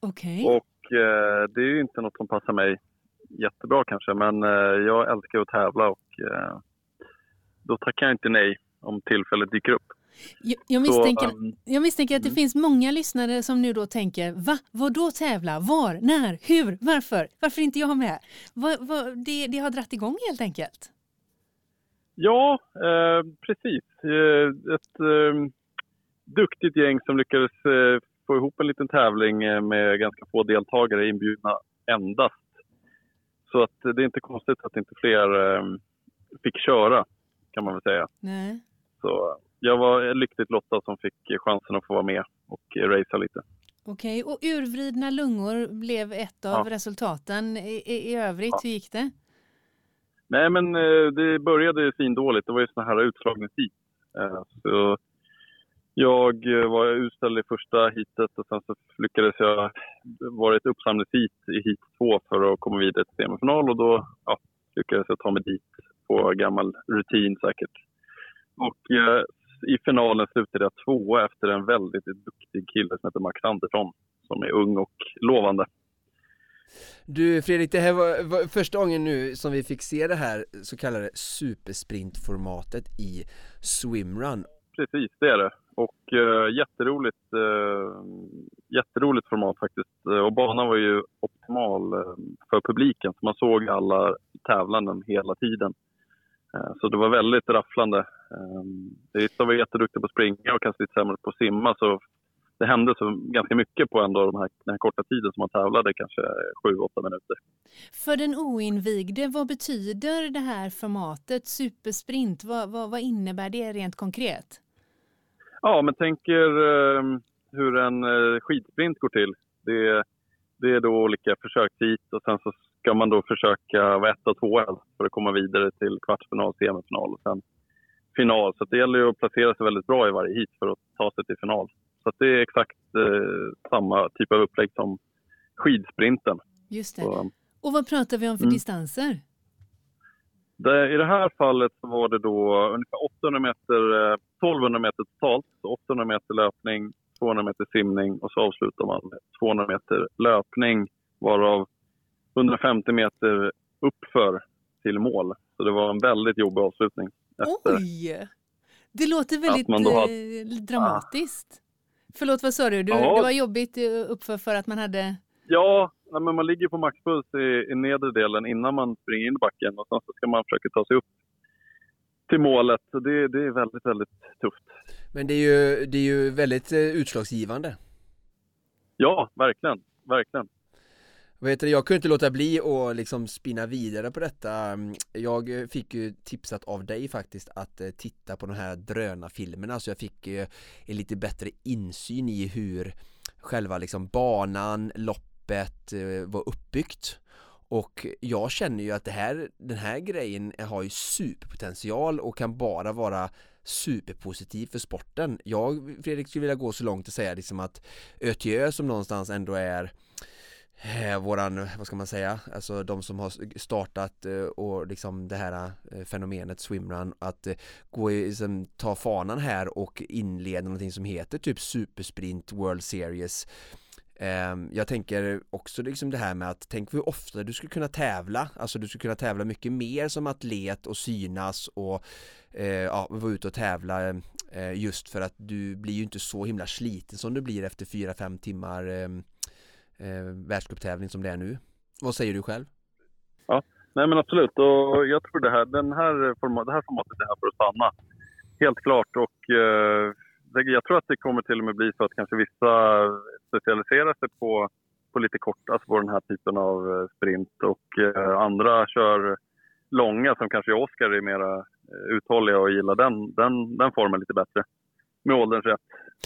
Okej. Okay.
Och eh, det är ju inte något som passar mig jättebra kanske, men jag älskar att tävla och då tackar jag inte nej om tillfället dyker upp.
Jag, jag misstänker, så, um, jag misstänker att det mm. finns många lyssnare som nu då tänker Va? Vad då tävla? Var? När? Hur? Varför? Varför inte jag med? Va, va, det, det har dratt igång helt enkelt?
Ja, eh, precis. Eh, ett eh, duktigt gäng som lyckades eh, få ihop en liten tävling eh, med ganska få deltagare inbjudna endast. Så att det är inte konstigt att inte fler eh, fick köra kan man väl säga.
Nej.
Så jag var lyckligt lottad som fick chansen att få vara med och racea lite.
Okej, och urvridna lungor blev ett av ja. resultaten. I, i övrigt, ja. hur gick det?
Nej, men eh, det började dåligt. Det var ju såna här utslagningsheat. Eh, så jag eh, var utställd i första heatet och sen så lyckades jag vara ett uppsamlingsheat i heat två för att komma vidare till semifinal och då ja, lyckades jag ta mig dit på gammal rutin säkert. Och eh, i finalen slutade jag tvåa efter en väldigt duktig kille som heter Max Andersson som är ung och lovande.
Du Fredrik, det här var, var, första gången nu som vi fick se det här så kallade supersprintformatet i swimrun.
Precis, det är det. Och uh, jätteroligt, uh, jätteroligt format faktiskt. Och banan var ju optimal uh, för publiken, så man såg alla tävlanden hela tiden. Eh, så det var väldigt rafflande. Ehm, var jätteduktiga på att springa och kanske lite sämre på att simma. Så det hände så ganska mycket på ändå de här, den här korta tiden som man tävlade, kanske 7-8 minuter.
För den oinvigde, vad betyder det här formatet supersprint? Vad, vad, vad innebär det rent konkret?
Ja, men tänker eh, hur en eh, skidsprint går till. Det, det är då olika försökshit och sen så ska man då försöka vara etta och tvåa för att komma vidare till kvartsfinal, semifinal och sen final. Så det gäller ju att placera sig väldigt bra i varje hit för att ta sig till final. Så det är exakt eh, samma typ av upplägg som skidsprinten.
Just det. Så, och vad pratar vi om för mm. distanser?
Det, I det här fallet var det då ungefär 800 meter, 1200 eh, meter totalt. Så 800 meter löpning, 200 meter simning och så avslutar man med 200 meter löpning varav 150 meter uppför till mål. Så det var en väldigt jobbig avslutning.
Oj! Det låter väldigt hade... Eh, dramatiskt. Ah. Förlåt, vad sa du? du ja. Det var jobbigt eh, uppför för att man hade...
Ja, men man ligger på maxpuls i, i nedre delen innan man springer in i backen och sen så ska man försöka ta sig upp till målet. Det, det är väldigt, väldigt tufft.
Men det är ju, det är ju väldigt eh, utslagsgivande.
Ja, verkligen. Verkligen.
Vad heter det? Jag kunde inte låta bli att liksom spinna vidare på detta mm, Jag fick ju tipsat av dig faktiskt att eh, titta på de här drönarfilmerna så jag fick eh, en lite bättre insyn i hur själva liksom banan, loppet eh, var uppbyggt och jag känner ju att det här, den här grejen har ju superpotential och kan bara vara superpositiv för sporten. Jag, Fredrik, skulle vilja gå så långt och säga liksom att ÖTÖ som någonstans ändå är eh, våran, vad ska man säga, alltså de som har startat eh, och liksom det här eh, fenomenet swimrun att eh, gå i, liksom, ta fanan här och inleda någonting som heter typ supersprint World Series. Ehm, jag tänker också liksom det här med att tänk hur ofta du skulle kunna tävla, alltså du skulle kunna tävla mycket mer som atlet och synas och eh, ja, vara ute och tävla eh, just för att du blir ju inte så himla sliten som du blir efter 4-5 timmar eh, eh, världscuptävling som det är nu. Vad säger du själv?
Ja, nej men absolut. Och jag tror det här, den här format, det här formatet är här för att stanna. Helt klart. Och eh, jag tror att det kommer till och med bli så att kanske vissa specialiserar sig på, på lite kort, alltså på den här typen av eh, sprint. Och eh, andra kör långa som kanske Oskar är mera eh, uthålliga och gillar den, den, den formen lite bättre. Med ålderns rätt.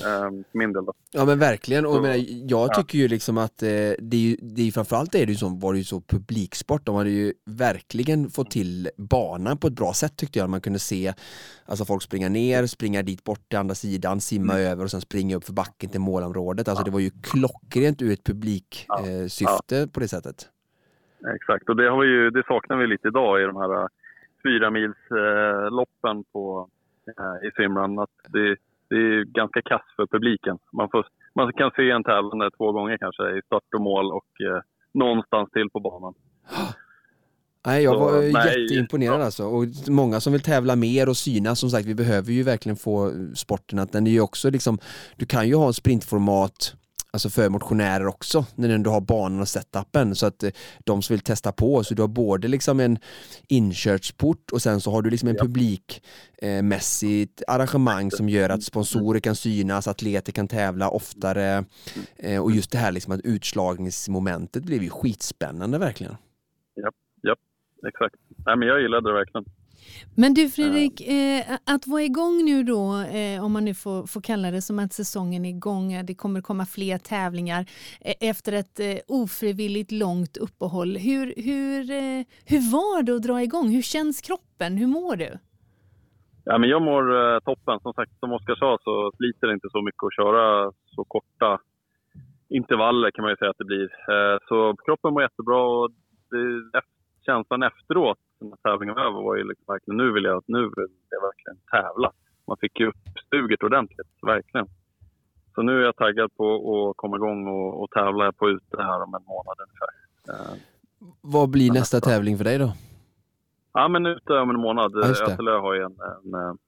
Ehm, min del då.
Ja men verkligen och jag, jag tycker ju liksom att eh, det är ju, det är framförallt är det ju som, var det ju så publiksport, de hade ju verkligen fått till banan på ett bra sätt tyckte jag, man kunde se Alltså folk springa ner, springa dit bort till andra sidan, simma mm. över och sen springa upp för backen till målområdet, alltså ja. det var ju klockrent ur ett publiksyfte ja. eh, på det sättet.
Exakt, och det, har vi ju, det saknar vi lite idag i de här eh, fyra mils eh, loppen på, eh, i simran. Att det, det är ganska kass för publiken. Man, får, man kan se en tävlande två gånger kanske i start och mål och eh, någonstans till på banan.
Nej, jag var så, jätteimponerad nej, alltså. Och många som vill tävla mer och synas, som sagt, vi behöver ju verkligen få sporten att den är ju också liksom, du kan ju ha sprintformat alltså för motionärer också när du har banan och setupen så att eh, de som vill testa på så du har både liksom en inkörsport och sen så har du liksom en ja. publikmässigt eh, arrangemang som gör att sponsorer kan synas, atleter kan tävla oftare eh, och just det här liksom att utslagningsmomentet blev ju skitspännande verkligen.
Ja, ja exakt. Nej, men jag gillade det verkligen.
Men du Fredrik, eh, att vara igång nu då, eh, om man nu får, får kalla det som att säsongen är igång, det kommer komma fler tävlingar eh, efter ett eh, ofrivilligt långt uppehåll. Hur, hur, eh, hur var det att dra igång? Hur känns kroppen? Hur mår du?
Ja, men jag mår eh, toppen. Som sagt, som Oskar sa så sliter det inte så mycket att köra så korta intervaller kan man ju säga att det blir. så kroppen mår jättebra och det, känslan efteråt när tävlingen var över var ju liksom verkligen nu vill jag, nu vill jag verkligen tävla. Man fick ju upp stuget ordentligt, verkligen. Så nu är jag taggad på att komma igång och, och tävla på ute här om en månad ungefär. Eh,
Vad blir nästa tävling för dig då?
Ja, men ute om en månad. Ja, Ötelö har ju en, en, en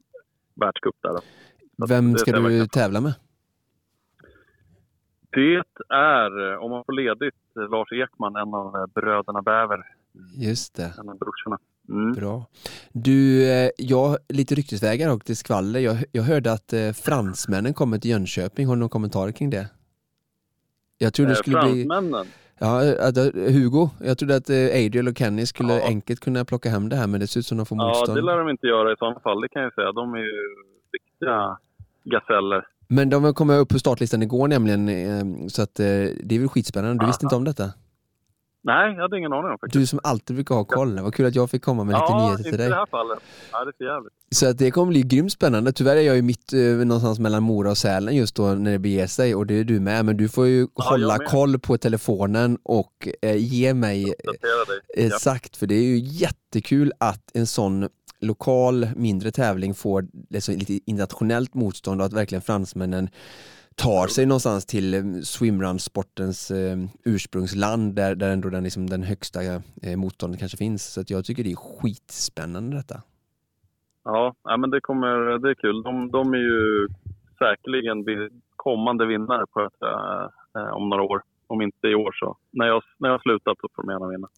världscup där. Då.
Vem ska du tävla med?
Det är, om man får ledigt, Lars Ekman, en av bröderna Bäver.
Just det.
Av brorsorna. Mm.
Bra. Du, eh, jag lite ryktesvägar och till skvaller. Jag, jag hörde att eh, fransmännen kommer till Jönköping. Har du någon kommentar kring det?
Jag trodde det eh, skulle fransmännen? bli...
Ja, att, Hugo. Jag trodde att Adriel och Kenny skulle ja. enkelt kunna plocka hem det här men det ser ut som de får motstånd.
Ja, det lär de inte göra i sådana fall, det kan jag säga. De är ju riktiga gaseller.
Men de kommer upp på startlistan igår nämligen, så att det är väl skitspännande. Du Aha. visste inte om detta?
Nej, jag hade ingen aning om faktiskt.
Du som alltid brukar ha koll. Vad kul att jag fick komma med lite ja, nyheter till dig. Ja,
i det här fallet. Ja, det är för jävligt.
Så att det kommer bli grymt spännande. Tyvärr är jag ju mitt eh, någonstans mellan Mora och Sälen just då när det beger sig och det är du med. Men du får ju ja, hålla koll på telefonen och eh, ge mig eh, exakt. För det är ju jättekul att en sån lokal mindre tävling får liksom, lite internationellt motstånd och att verkligen fransmännen tar sig någonstans till eh, swimrun-sportens eh, ursprungsland där, där ändå den, liksom, den högsta eh, motståndet kanske finns. Så jag tycker det är skitspännande detta.
Ja, ja men det, kommer, det är kul. De, de är ju säkerligen kommande vinnare på detta eh, om några år om inte i år så när jag, när jag slutat så får de gärna vinna.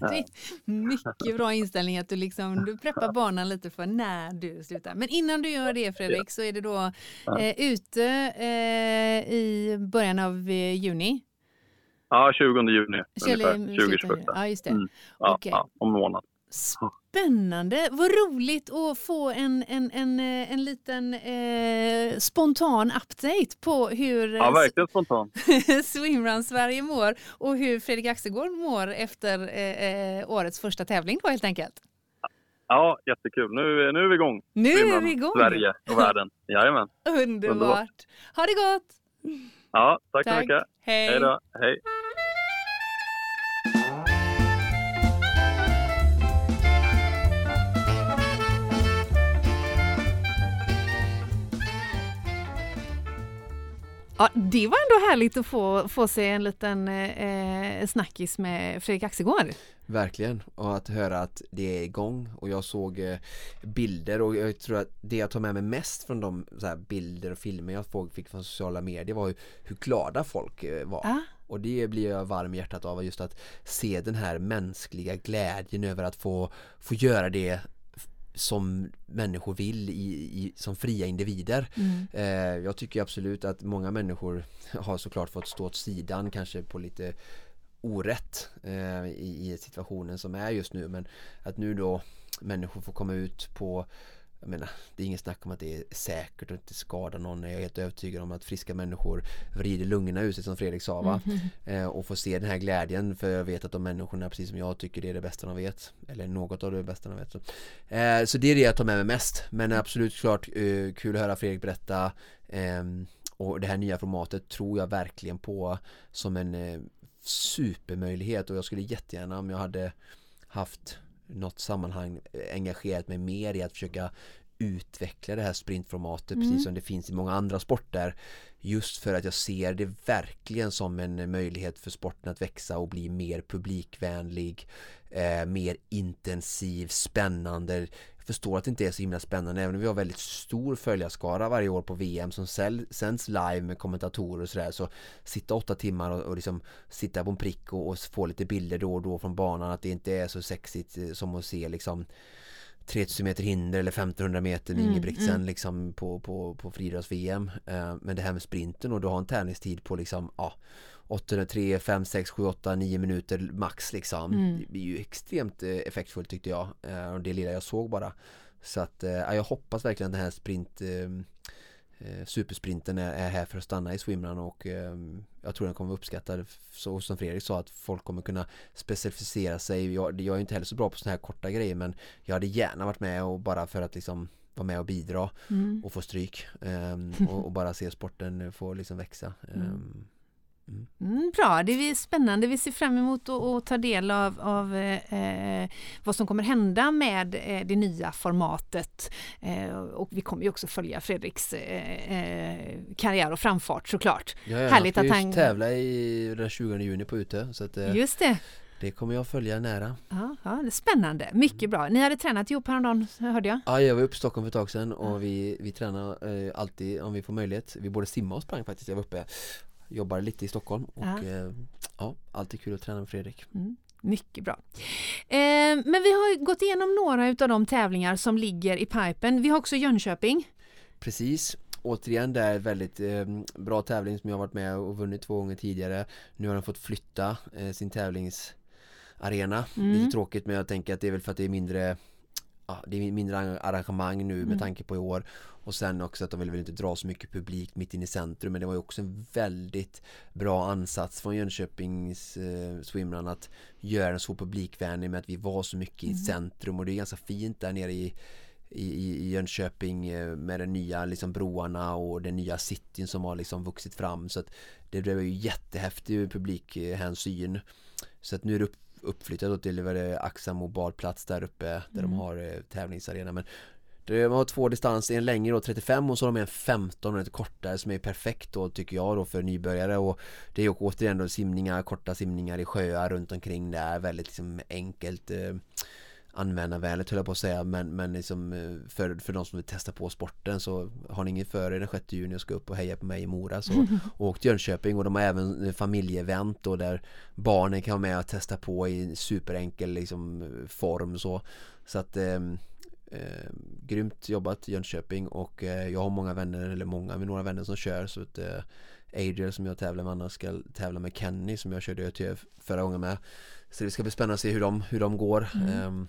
[LAUGHS]
det är mycket bra inställning att du, liksom, du preppar banan lite för när du slutar. Men innan du gör det Fredrik så är det då eh, ute eh, i början av eh, juni.
Ja, 20 juni ungefär. 20
Ja, just det. Mm. Ja,
okay. ja, om månad.
Spännande! Vad roligt att få en, en, en, eh, en liten eh, spontan update på hur
ja, verkligen spontan. [LAUGHS]
Swimrun Sverige mår och hur Fredrik Axelgård mår efter eh, eh, årets första tävling då helt enkelt.
Ja, jättekul. Nu, nu är vi igång.
Nu Swimrun är vi igång!
Sverige och världen. [LAUGHS] Jajamän.
Underbart. Underbart. Ha det gott!
Ja, tack, tack. så mycket.
Hej. Hej
då. Hej.
Ja, det var ändå härligt att få, få sig en liten eh, snackis med Fredrik Axegård.
Verkligen, och att höra att det är igång och jag såg eh, bilder och jag tror att det jag tar med mig mest från de bilder och filmer jag fick från sociala medier var ju hur glada folk eh, var. Ah. Och det blir jag varm i hjärtat av, just att se den här mänskliga glädjen över att få, få göra det som människor vill i, i som fria individer. Mm. Eh, jag tycker absolut att många människor [LAUGHS] har såklart fått stå åt sidan kanske på lite orätt eh, i, i situationen som är just nu men att nu då människor får komma ut på jag menar, det är inget snack om att det är säkert och inte skadar någon. Jag är helt övertygad om att friska människor vrider lungorna ur sig som Fredrik sa va? Mm. Eh, och får se den här glädjen för jag vet att de människorna precis som jag tycker det är det bästa de vet. Eller något av det bästa de vet. Så, eh, så det är det jag tar med mig mest. Men absolut klart eh, kul att höra Fredrik berätta. Ehm, och det här nya formatet tror jag verkligen på som en eh, supermöjlighet och jag skulle jättegärna om jag hade haft något sammanhang engagerat mig mer i att försöka utveckla det här sprintformatet mm. precis som det finns i många andra sporter just för att jag ser det verkligen som en möjlighet för sporten att växa och bli mer publikvänlig eh, mer intensiv, spännande förstår att det inte är så himla spännande även om vi har väldigt stor följarskara varje år på VM som sänds live med kommentatorer och sådär så sitta åtta timmar och, och liksom sitta på en prick och, och, få lite bilder då och då från banan att det inte är så sexigt eh, som att se liksom 3000 meter hinder eller 1500 meter med mm, Ingebrigtsen mm. liksom på, på, på friidrotts-VM eh, men det här med sprinten och du har en tävlingstid på liksom ja 803, 5, 6, 7, 8, 9 minuter max liksom. Mm. Det är ju extremt eh, effektfullt tyckte jag. Eh, och det lilla jag såg bara. Så att eh, jag hoppas verkligen att den här sprint Supersprinten är här för att stanna i swimrun och jag tror den kommer vara uppskattad så som Fredrik sa att folk kommer kunna specificera sig jag, jag är inte heller så bra på sådana här korta grejer men jag hade gärna varit med och bara för att liksom vara med och bidra mm. och få stryk um, [LAUGHS] och, och, bara se sporten få liksom växa
Mm, bra, det är spännande. Vi ser fram emot att, ta del av, av eh, vad som kommer hända med eh, det nya formatet. Eh, och vi kommer ju också följa Fredriks eh, eh, karriär och framfart såklart.
Ja, ja, Härligt att han tävla i den 20 juni på Ute. Så att,
eh, just det.
Det kommer jag följa nära.
Ja, ja, det är spännande. Mycket bra. Ni hade tränat ihop häromdagen, hörde jag?
Ja, jag var uppe i Stockholm för ett tag sedan och vi, vi tränar eh, alltid om vi får möjlighet. Vi både simmar och sprang faktiskt. Jag var uppe jobbar lite i Stockholm och ja, eh, ja alltid kul att träna med Fredrik.
Mm. Mycket bra. Eh, men vi har gått igenom några av de tävlingar som ligger i pipen. Vi har också Jönköping.
Precis. Återigen det är väldigt eh, bra tävling som jag varit med och vunnit två gånger tidigare. Nu har den fått flytta eh, sin tävlingsarena. Mm. Lite tråkigt men jag tänker att det är väl för att det är mindre ja, det är mindre arrangemang nu med mm. tanke på i år och sen också att de vill väl inte dra så mycket publik mitt inne i centrum men det var ju också en väldigt bra ansats från Jönköpings eh, swimrun att göra den så publikvänlig med att vi var så mycket mm. i centrum och det är ganska fint där nere i i, i Jönköping eh, med de nya liksom broarna och den nya cityn som har liksom vuxit fram så att det blev ju jättehäftig publikhänsyn så att nu är det upp uppflyttat till Axamo badplats där uppe där mm. de har eh, tävlingsarena men de har två distanser, en längre då 35 och så har de en 15 och lite kortare som är perfekt då tycker jag då för nybörjare. Och det är återigen då simningar, korta simningar i sjöar runt omkring där väldigt liksom enkelt eh, användarvänligt höll jag på att säga. Men, men liksom eh, för, för de som vill testa på sporten så har ni inget för er den 6 juni och ska upp och heja på mig i Mora. Så [LAUGHS] åk till Jönköping och de har även familjeevent då där barnen kan vara med och testa på i superenkel liksom form så. Så att eh, eh, grymt jobbat Jönköping och eh, jag har många vänner eller många med några vänner som kör så att eh, Adriel som jag tävlar med annars ska tävla med Kenny som jag körde ÖTF förra gången med så det ska bli spännande att se hur de, hur de går mm. um,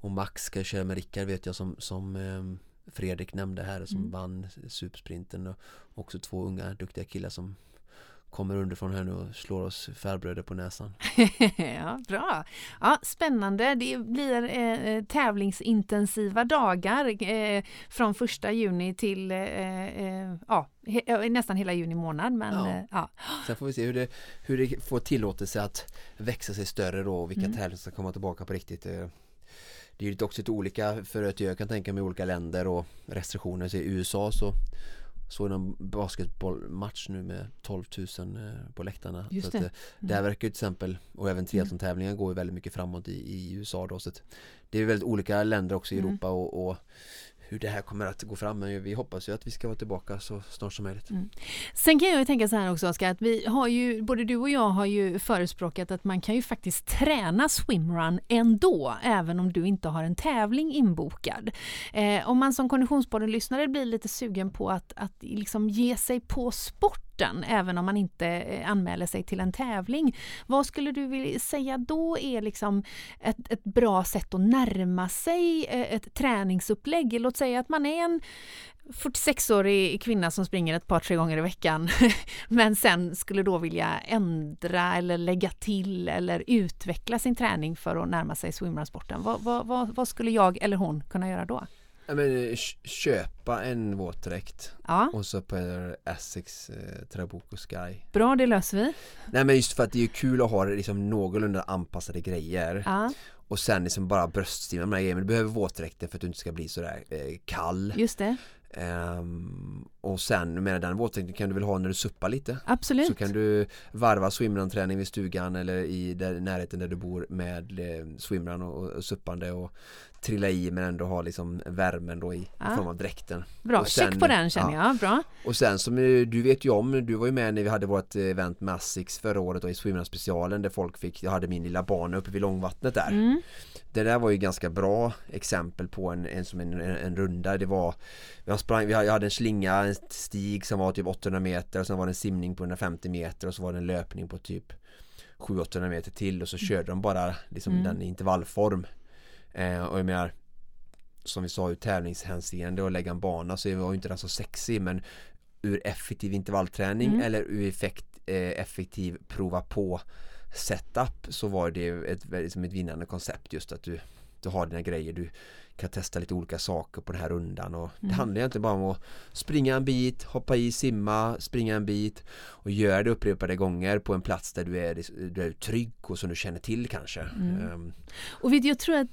Och Max ska köra med Rickard vet jag som, som um, Fredrik nämnde här som mm. vann supersprinten och också två unga duktiga killar som kommer underifrån här nu och slår oss farbröder på näsan. [LAUGHS]
ja, bra! Ja, spännande! Det blir eh, tävlingsintensiva dagar eh, från första juni till eh, eh ja, he, nästan hela juni månad. Men, ja. Eh, ja.
Sen får vi se hur det, hur det får tillåtelse att växa sig större då och vilka mm. tävlingar som ska komma tillbaka på riktigt. Eh, det är ju också lite olika för att jag kan tänka mig olika länder och restriktioner. Så I USA så såg någon basketbollmatch nu med 12 000 eh, på läktarna.
Just det.
Att, eh, det här verkar ju till exempel, och även triathlon-tävlingar går ju väldigt mycket framåt i, i USA då. Så det är väldigt olika länder också i
Mm.
Europa och, och hur det här kommer att gå fram. Men vi hoppas ju att vi ska vara tillbaka så snart som möjligt. Mm.
Sen kan jag ju tänka så här också Oskar, att vi har ju, både du och jag har ju förespråkat att man kan ju faktiskt träna swimrun ändå, även om du inte har en tävling inbokad. Eh, om man som Konditionspodden-lyssnare blir lite sugen på att, att liksom ge sig på sport sporten, även om man inte eh, anmäler sig till en tävling. Vad skulle du vilja säga då är liksom ett, ett bra sätt att närma sig eh, ett träningsupplägg? Låt säga att man är en 46-årig kvinna som springer ett par, tre gånger i veckan [LAUGHS] men sen skulle då vilja ändra eller lägga till eller utveckla sin träning för att närma sig swimrunsporten. Vad, vad, vad, vad skulle jag eller hon kunna göra då?
Ja, men, eh, köpa en våtdräkt
Ja,
och så på Essex eh, Trabuco Sky.
bra, det löser vi.
Nej men just för att det är kul att ha liksom någorlunda anpassade grejer
Ja,
och sen liksom bara bröststimma med de här grejerna. Men du behöver våtdräkten för att du inte ska bli sådär eh, kall.
just det.
Ehm, och sen, menar den våtdräkten kan du väl ha när du suppar lite?
Absolut.
Så kan du varva swimrun-träning vid stugan eller i där, närheten där du bor med eh, swimrun och, och suppande och trilla i men ändå ha liksom värmen då i,
Ja.
form av dräkten.
Bra,
sen-
check på den känner
ja.
jag. Bra.
Och sen som eh, du vet ju om, du var ju med när vi hade vårt event Massix förra året då i swimrun specialen där folk fick, jag hade min lilla bana uppe vid långvattnet där.
Mm.
Det där var ju ganska bra exempel på en, en, som en, en, en runda. Det var jag, sprang, jag hade en slinga, en stig som var typ 800 meter och sen var det en simning på 150 meter och så var det en löpning på typ 700-800 meter till och så körde de bara liksom
Mm.
den i intervallform. Eh, och jag menar som vi sa ur tävlingshänseende och lägga en bana så var ju inte den så sexig men ur effektiv intervallträning
Mm.
eller ur effekt, eh, effektiv prova på setup så var det ett, liksom ett vinnande koncept just att du, du har dina grejer du kan testa lite olika saker på den här rundan och det
Mm.
handlar egentligen bara om att springa en bit, hoppa i, simma, springa en bit och göra det upprepade gånger på en plats där du är, du är trygg och som du känner till kanske.
Mm.
Ehm,
Och vet, jag tror att...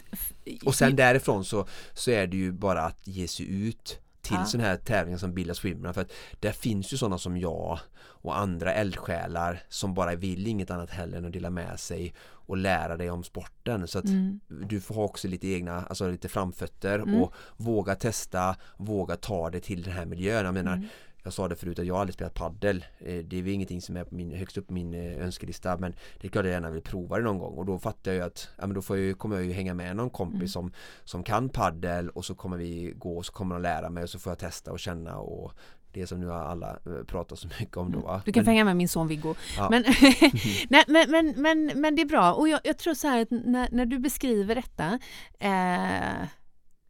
och sen därifrån så, så är det ju bara att ge sig ut till
Ja.
sådana här tävlingar som Billa Swimrun för att där finns ju sådana som jag och andra eldsjälar som bara vill inget annat heller än att dela med sig och lära dig om sporten så att
Mm.
du får ha också lite egna, alltså lite framfötter
Mm.
och våga testa, våga ta det till den här miljön. Jag menar,
Mm.
Jag sa det förut att jag har aldrig spelat paddel. Eh, Det är väl ingenting som är på min, högst upp på min eh, önskelista men det är klart jag gärna vill prova det någon gång och då fattar jag ju att ja, men då får jag kommer jag ju hänga med någon kompis
Mm.
som, som kan paddel och så kommer vi gå och så kommer de lära mig och så får jag testa och känna och det som nu har alla eh, pratat så mycket om då va?
Mm. Du kan få
Men-
hänga med min son Viggo.
Ja.
Men, [LAUGHS] [LAUGHS] nej, men, men, men, men det är bra. Och jag, jag tror så här att när, när du beskriver detta eh,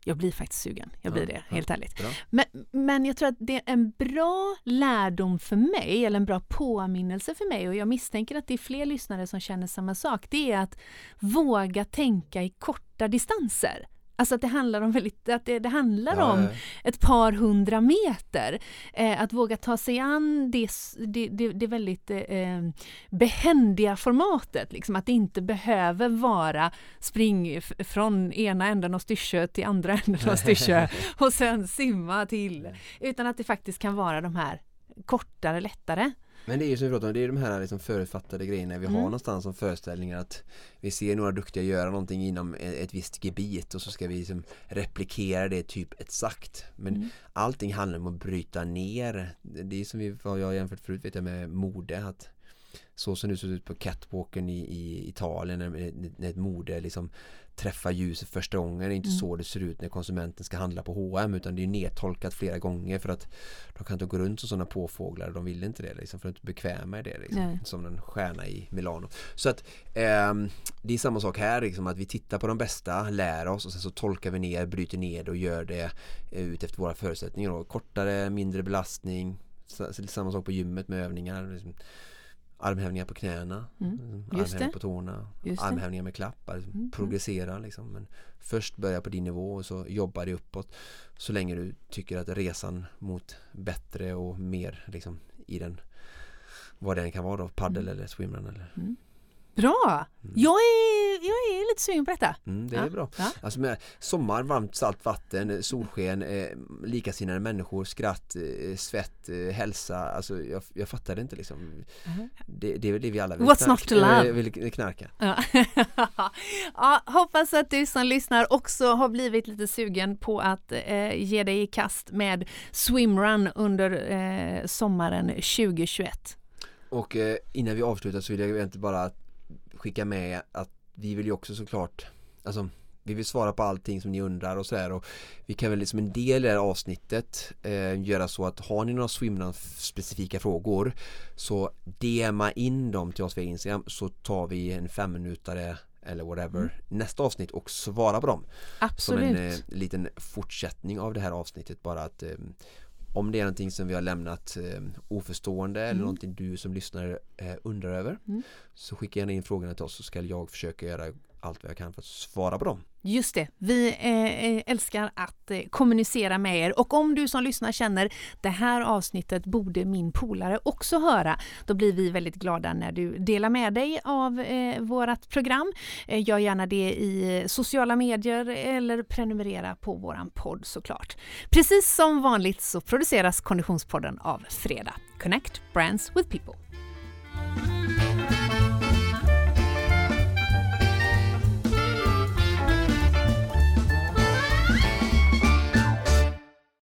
jag blir faktiskt sugen, jag blir
Ja,
det,
ja.
helt ärligt.
Bra.
Men, men jag tror att det är en bra lärdom för mig, eller en bra påminnelse för mig, och jag misstänker att det är fler lyssnare som känner samma sak, det är att våga tänka i korta distanser. Alltså att det handlar om, väldigt, att det, det handlar
Ja,
om
ja.
ett par hundra meter. Eh, att våga ta sig an det, det, det, det väldigt eh, behändiga formatet. Liksom, att det inte behöver vara spring från ena änden av Styrsö till andra [LAUGHS] änden av Styrsö och sen simma till. Utan att det faktiskt kan vara de här kortare, lättare.
Men det är ju som vi pratade om, det är de här liksom förutfattade grejerna vi har
Mm.
någonstans som föreställningar att vi ser några duktiga göra någonting inom e- ett visst gebit och så ska vi liksom replikera det typ exakt. Men
Mm.
allting handlar om att bryta ner. Det är som vi, vad jag har jämfört förut vet jag med mode att så som det ser ut på catwalken i, i Italien när, när ett mode liksom träffar ljuset första gången. Det är inte
Mm.
så det ser ut när konsumenten ska handla på H&M utan det är nedtolkat flera gånger för att de kan inte gå runt som sådana påfåglar de vill inte det liksom för att de är inte bekväma i det liksom, som en stjärna i Milano. Så att ehm, det är samma sak här liksom att vi tittar på de bästa, lär oss och sen så tolkar vi ner, bryter ner det och gör det eh, ut efter våra förutsättningar. Då. Kortare, mindre belastning, samma sak på gymmet med övningar. Liksom, armhävningar på knäna,
Mm.
mm. Armhävningar
det.
på tårna,
Just det.
armhävningar med klappar. Liksom,
Mm, mm.
Progressera liksom. Men först börja på din nivå och så jobbar dig uppåt så länge du tycker att resan mot bättre och mer liksom, i den vad det än kan vara då, paddel
Mm.
eller swimrun eller
Bra!
Mm.
Jag, är, jag är lite sugen på detta.
Mm, det är
Ja,
bra.
ja.
Alltså med sommar, varmt salt vatten, solsken, eh, likasinnade människor, skratt, eh, svett, eh, hälsa. Alltså jag, jag fattar det inte liksom. Det, det är väl det vi alla vill,
What's not to love?
eh, vill knarka.
Ja. [LAUGHS] ja, hoppas att du som lyssnar också har blivit lite sugen på att eh, ge dig i kast med swimrun under eh, sommaren 2021.
Och eh, innan vi avslutar så vill jag egentligen bara skicka med att vi vill ju också såklart Alltså vi vill svara på allting som ni undrar och sådär och vi kan väl liksom en del i det här avsnittet eh, göra så att har ni några swimrun specifika frågor så DMa in dem till oss via Instagram så tar vi en femminutare eller whatever nästa avsnitt och svara på dem. Som
Absolut.
en eh, liten fortsättning av det här avsnittet bara att eh, om det är någonting som vi har lämnat eh, oförstående eller någonting du som lyssnar eh, undrar över
Mm.
så skicka gärna in frågorna till oss så ska jag försöka göra allt vad jag kan för att svara på dem.
Just det, vi eh, eh, älskar att eh, kommunicera med er och om du som lyssnar känner det här avsnittet borde min polare också höra, då blir vi väldigt glada när du delar med dig av eh, vårt program. Gör gärna det i sociala medier eller prenumerera på våran podd såklart. Precis som vanligt så produceras Konditionspodden av Fredag. Connect Brands with People.